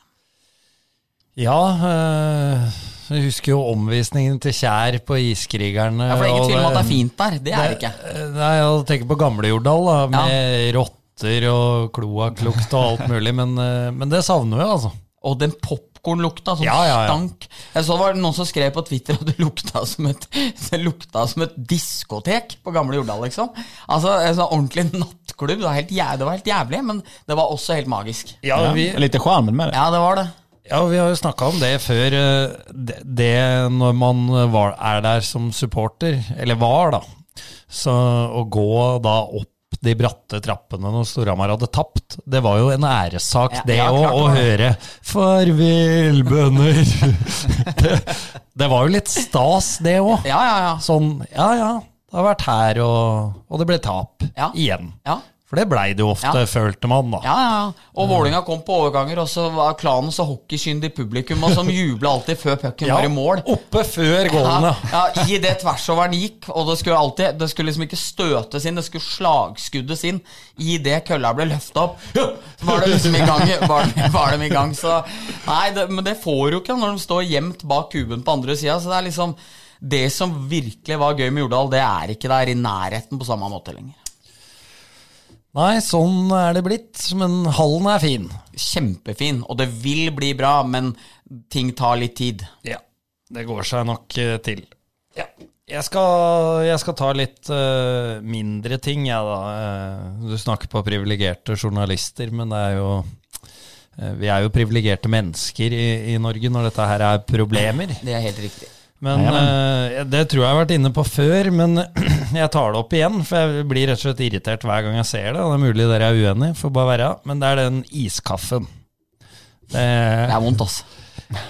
Ja, øh, jeg husker jo omvisningen til Kjær på Iskrigerne. Ja, for det er ingen tvil om at det er fint der. Det er det ikke. Nei, jeg tenker på gamle Jordal, da, med rotter og kloakklukt og alt mulig, men, øh, men det savner vi, altså. Og den popkornlukta som Ja, ja, ja. stank. Jeg så det var noen som skrev på Twitter at det lukta som et, <laughs> det lukta som et diskotek på gamle Jordal, liksom. Altså en sånn ordentlig nattklubb. Det var, helt det var helt jævlig, men det var også helt magisk. Ja, vi, Lite sjarmen med det. Ja, det var det. Ja, vi har jo snakka om det før. øh, Det, det når man var, er der som supporter, eller var, da. Så å gå da opp de bratte trappene når Storhamar hadde tapt, det var jo en æressak, Ja, det ja, å høre 'Farvel, bønder'. <laughs> det, det var jo litt stas, det òg. Ja, ja, ja. Sånn, ja ja, det har vært her, og, og det ble tap igjen. ja. For det blei det jo ofte, Ja. følte man, da. Ja, ja, ja. Og Vålinga kom på overganger, og så var klanen så hockeykyndig publikum, og som <laughs> jubla alltid før pucken var i mål. Oppe før goalen, Ja, ja. ja, I det tversoveren gikk, og det skulle alltid Det skulle liksom ikke støtes inn, det skulle slagskuddes inn. I det kølla ble løfta opp, var det liksom i gang. Var, var de i gang så Nei, det, men det får du ikke når de står gjemt bak kuben på andre sida. Så det er liksom Det som virkelig var gøy med Jordal, det er ikke der i nærheten på samme måte lenger. Nei, sånn er det blitt, men hallen er fin. Kjempefin, og det vil bli bra, men ting tar litt tid. Ja, det går seg nok eh, til. Ja. Jeg skal, jeg skal ta litt uh, mindre ting, jeg, da. Eh, du snakker på privilegerte journalister, men det er jo Vi er jo privilegerte mennesker i, i Norge når dette her er problemer. Det er helt riktig. Men uh, Det tror jeg jeg har vært inne på før, men <clears throat> jeg tar det opp igjen. For jeg blir rett og slett irritert hver gang jeg ser det. Det er mulig dere er uenige, får bare være. Men det er den iskaffen. Det, Det er vondt, altså.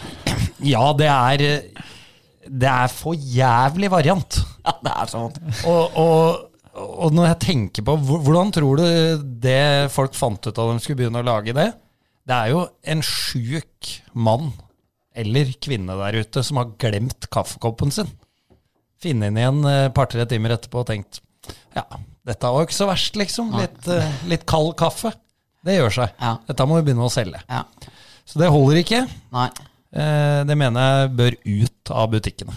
<clears throat> ja, det er Det er for jævlig variant. <laughs> Ja, det er så vondt. Og, og, og når jeg tenker på Hvordan tror du det folk fant ut av de skulle begynne å lage det? Det er jo en sjuk mann eller kvinne der ute som har glemt kaffekoppen sin. Finne inn igjen et par-tre timer etterpå og tenkt ja, dette var jo ikke så verst, liksom. Litt, eh, litt kald kaffe. Det gjør seg. Ja. Dette må vi begynne å selge. Ja. Så det holder ikke. Nei. Eh, Det mener jeg bør ut av butikkene.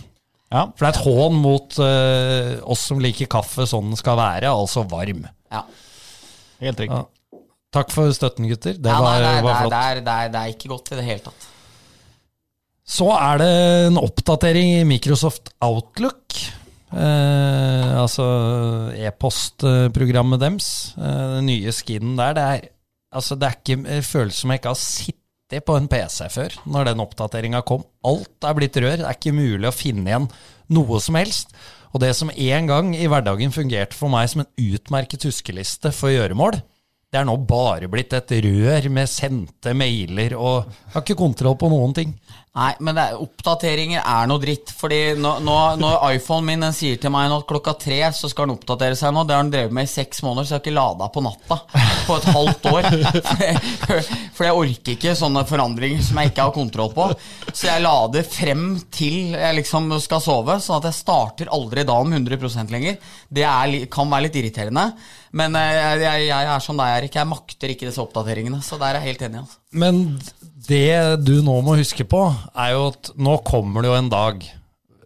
Ja. For det er et hån mot eh, oss som liker kaffe sånn den skal være, altså varm. Ja. Helt riktig. Ja. Takk for støtten, gutter. Det ja, var, nei, nei, var det, er, flott. det, er, det, er, det er ikke godt i det hele tatt. Så er det en oppdatering i Microsoft Outlook. Eh, altså e-postprogrammet deres. Eh, den nye skinnen der. Det er, altså, det ikke det som jeg ikke har sittet på en PC før, når den oppdateringa kom. Alt er blitt rør. Det er ikke mulig å finne igjen noe som helst. Og det som en gang i hverdagen fungerte for meg som en utmerket huskeliste for gjøremål, det er nå bare blitt et rør med sendte mailer, og jeg har ikke kontroll på noen ting. Nei, men er, oppdateringer er noe dritt. Fordi nå- nå- når iPhonen min den sier til meg nå at klokka tre så skal den oppdatere seg nå, det har den drevet med i seks måneder, så jeg har ikke lada på natta på et halvt år. For <laughs> jeg, <laughs> for jeg orker ikke sånne forandringer som jeg ikke har kontroll på. Så jeg lader frem til jeg liksom skal sove, sånn at jeg starter aldri dagen om 100% lenger. Det er, kan være litt irriterende. Men eh, jeg, jeg, jeg er som deg, Erik. Jeg makter ikke disse oppdateringene. Så der er jeg helt enig. Altså. Men det du nå må huske på, er jo at nå kommer det jo en dag,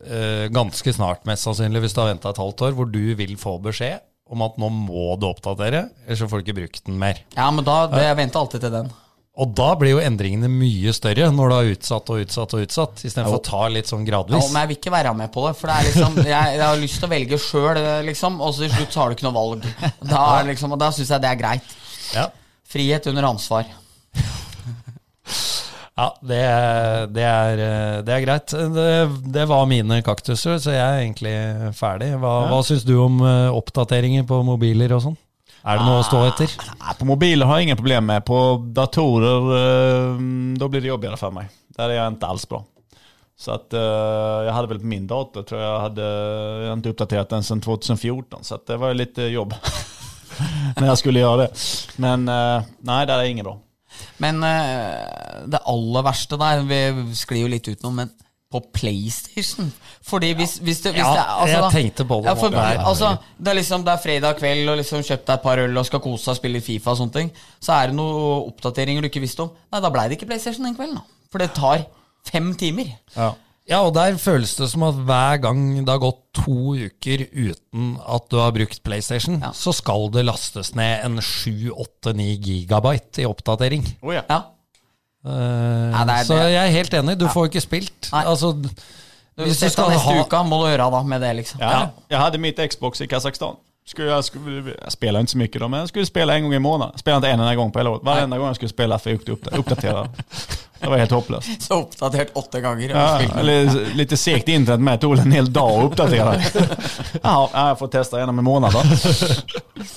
eh, ganske snart mest sannsynlig, hvis du har venta et halvt år, hvor du vil få beskjed om at nå må du oppdatere, ellers så får du ikke brukt den mer. Ja, men da, det, jeg venter alltid til den. Og da blir jo endringene mye større når du har utsatt og utsatt og utsatt, istedenfor å ta litt sånn gradvis. Ja, men jeg vil ikke være med på det. For det er liksom <laughs> Jeg, jeg har lyst til å velge sjøl, liksom, og så til slutt så har du ikke noe valg. Da, liksom, og da syns jeg det er greit. Ja, Frihet under ansvar. ja det, det, er, det er greit. Det, det var mine kaktuser, så jeg er egentlig ferdig. Hva, hva syns du om eh, oppdateringer på mobiler og sånn? Er det noe å stå etter? Nei, på mobiler har jeg ingen problemer med. På datorer, da då blir det jobbigere for meg. Der er jeg ikke alls bra. Så att uh, jeg hadde vel på min dator, tror jeg hadde, jeg hadde ikke oppdatert den siden 2014. Så att det var litt jobb <laughs> når jeg skulle gjøre det. Men uh, nei, der er ingen bra. Men uh, det aller verste der Vi sklir jo litt utenom, men på PlayStation Fordi hvis, hvis det, hvis Ja, det altså, jeg tenkte på det Ja, for, altså, det er liksom Det er fredag kveld, og liksom kjøpt deg et par øl og skal kose deg og spille Fifa og sånne ting. Så er det noen oppdateringer du ikke visste om. Nei, da blei det ikke PlayStation den kvelden, da. For det tar fem timer. Ja. Ja, og der føles det som at hver gang det har gått to uker uten at du har brukt PlayStation, Ja. så skal det lastes ned en 7-8-9 gigabyte i oppdatering. Oh, ja. Ja. Eh, det er så det. jeg er helt enig, du får ikke spilt. Nei. Altså, Hvis du skal neste uke, må du gjøre da med det, liksom. Ja, jeg hadde mitt Xbox i Kazakstan. Skulle jag, skulle, jag spelar inte så mycket då, men jag skulle spela en gång i månaden. Spelade inte en enda gång på hela året. Varenda gång jag skulle spela för jag upp- Det var helt hopplöst. <laughs> Så oppdatert åtte ganger. Ja, eller lite segt internet med. Tog en hel dag å oppdatere. <laughs> Ja, jeg får testa gjennom om en måned, da. <laughs>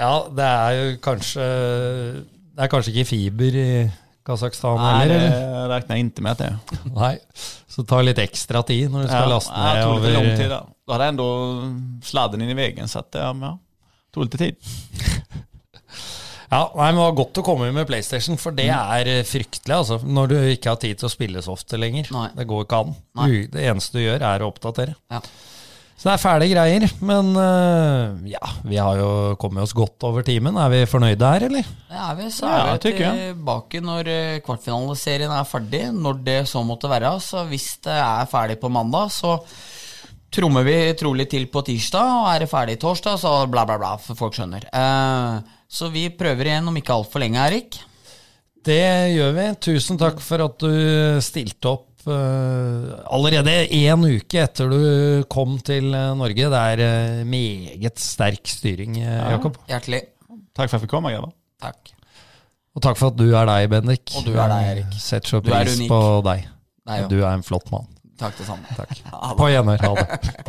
ja, det er jo kanskje Det er kanskje ikke fiber i Kasakhstan heller, Nei, det regner jeg ikke med til det. <laughs> Nei. Så det tar litt ekstra tid når du skal Ja, laste ja, ned det tog lite lång tid over Da hadde jeg enda sladden inn i veien, så det ja, tok lite tid. <laughs> Ja, nei, men Det var godt å komme med PlayStation, for det er eh, fryktelig altså, når du ikke har tid til å spille så ofte lenger. Nei. Det går ikke an. Nei. Det eneste du gjør, er å oppdatere. Ja. Så det er fæle greier. Men eh, ja, vi har jo kommet oss godt over timen. Er vi fornøyde her, eller? Er vi, så Ja, er vi tilbake når kvartfinaliserien kvartfinaleserien er ferdig, når det så måtte være. Så hvis det er ferdig på mandag, så trommer vi trolig til på tirsdag, og er det ferdig torsdag, så bla, bla, bla, for folk skjønner. Eh, så vi prøver igjen om ikke altfor lenge, Erik. Det gjør vi. Tusen takk for at du stilte opp eh, allerede én uke etter du kom til eh, Norge. Det er eh, meget sterk styring, Jakob. Hjertelig. Takk for at jeg fikk komme. grabbar. Takk. Og takk for at du er deg, Bendik. Og du er deg, Erik. Setter så er pris på deg. Deg. Du er en flott mann. Takk det samme. Takk. På gjenhør. Ha det. <laughs>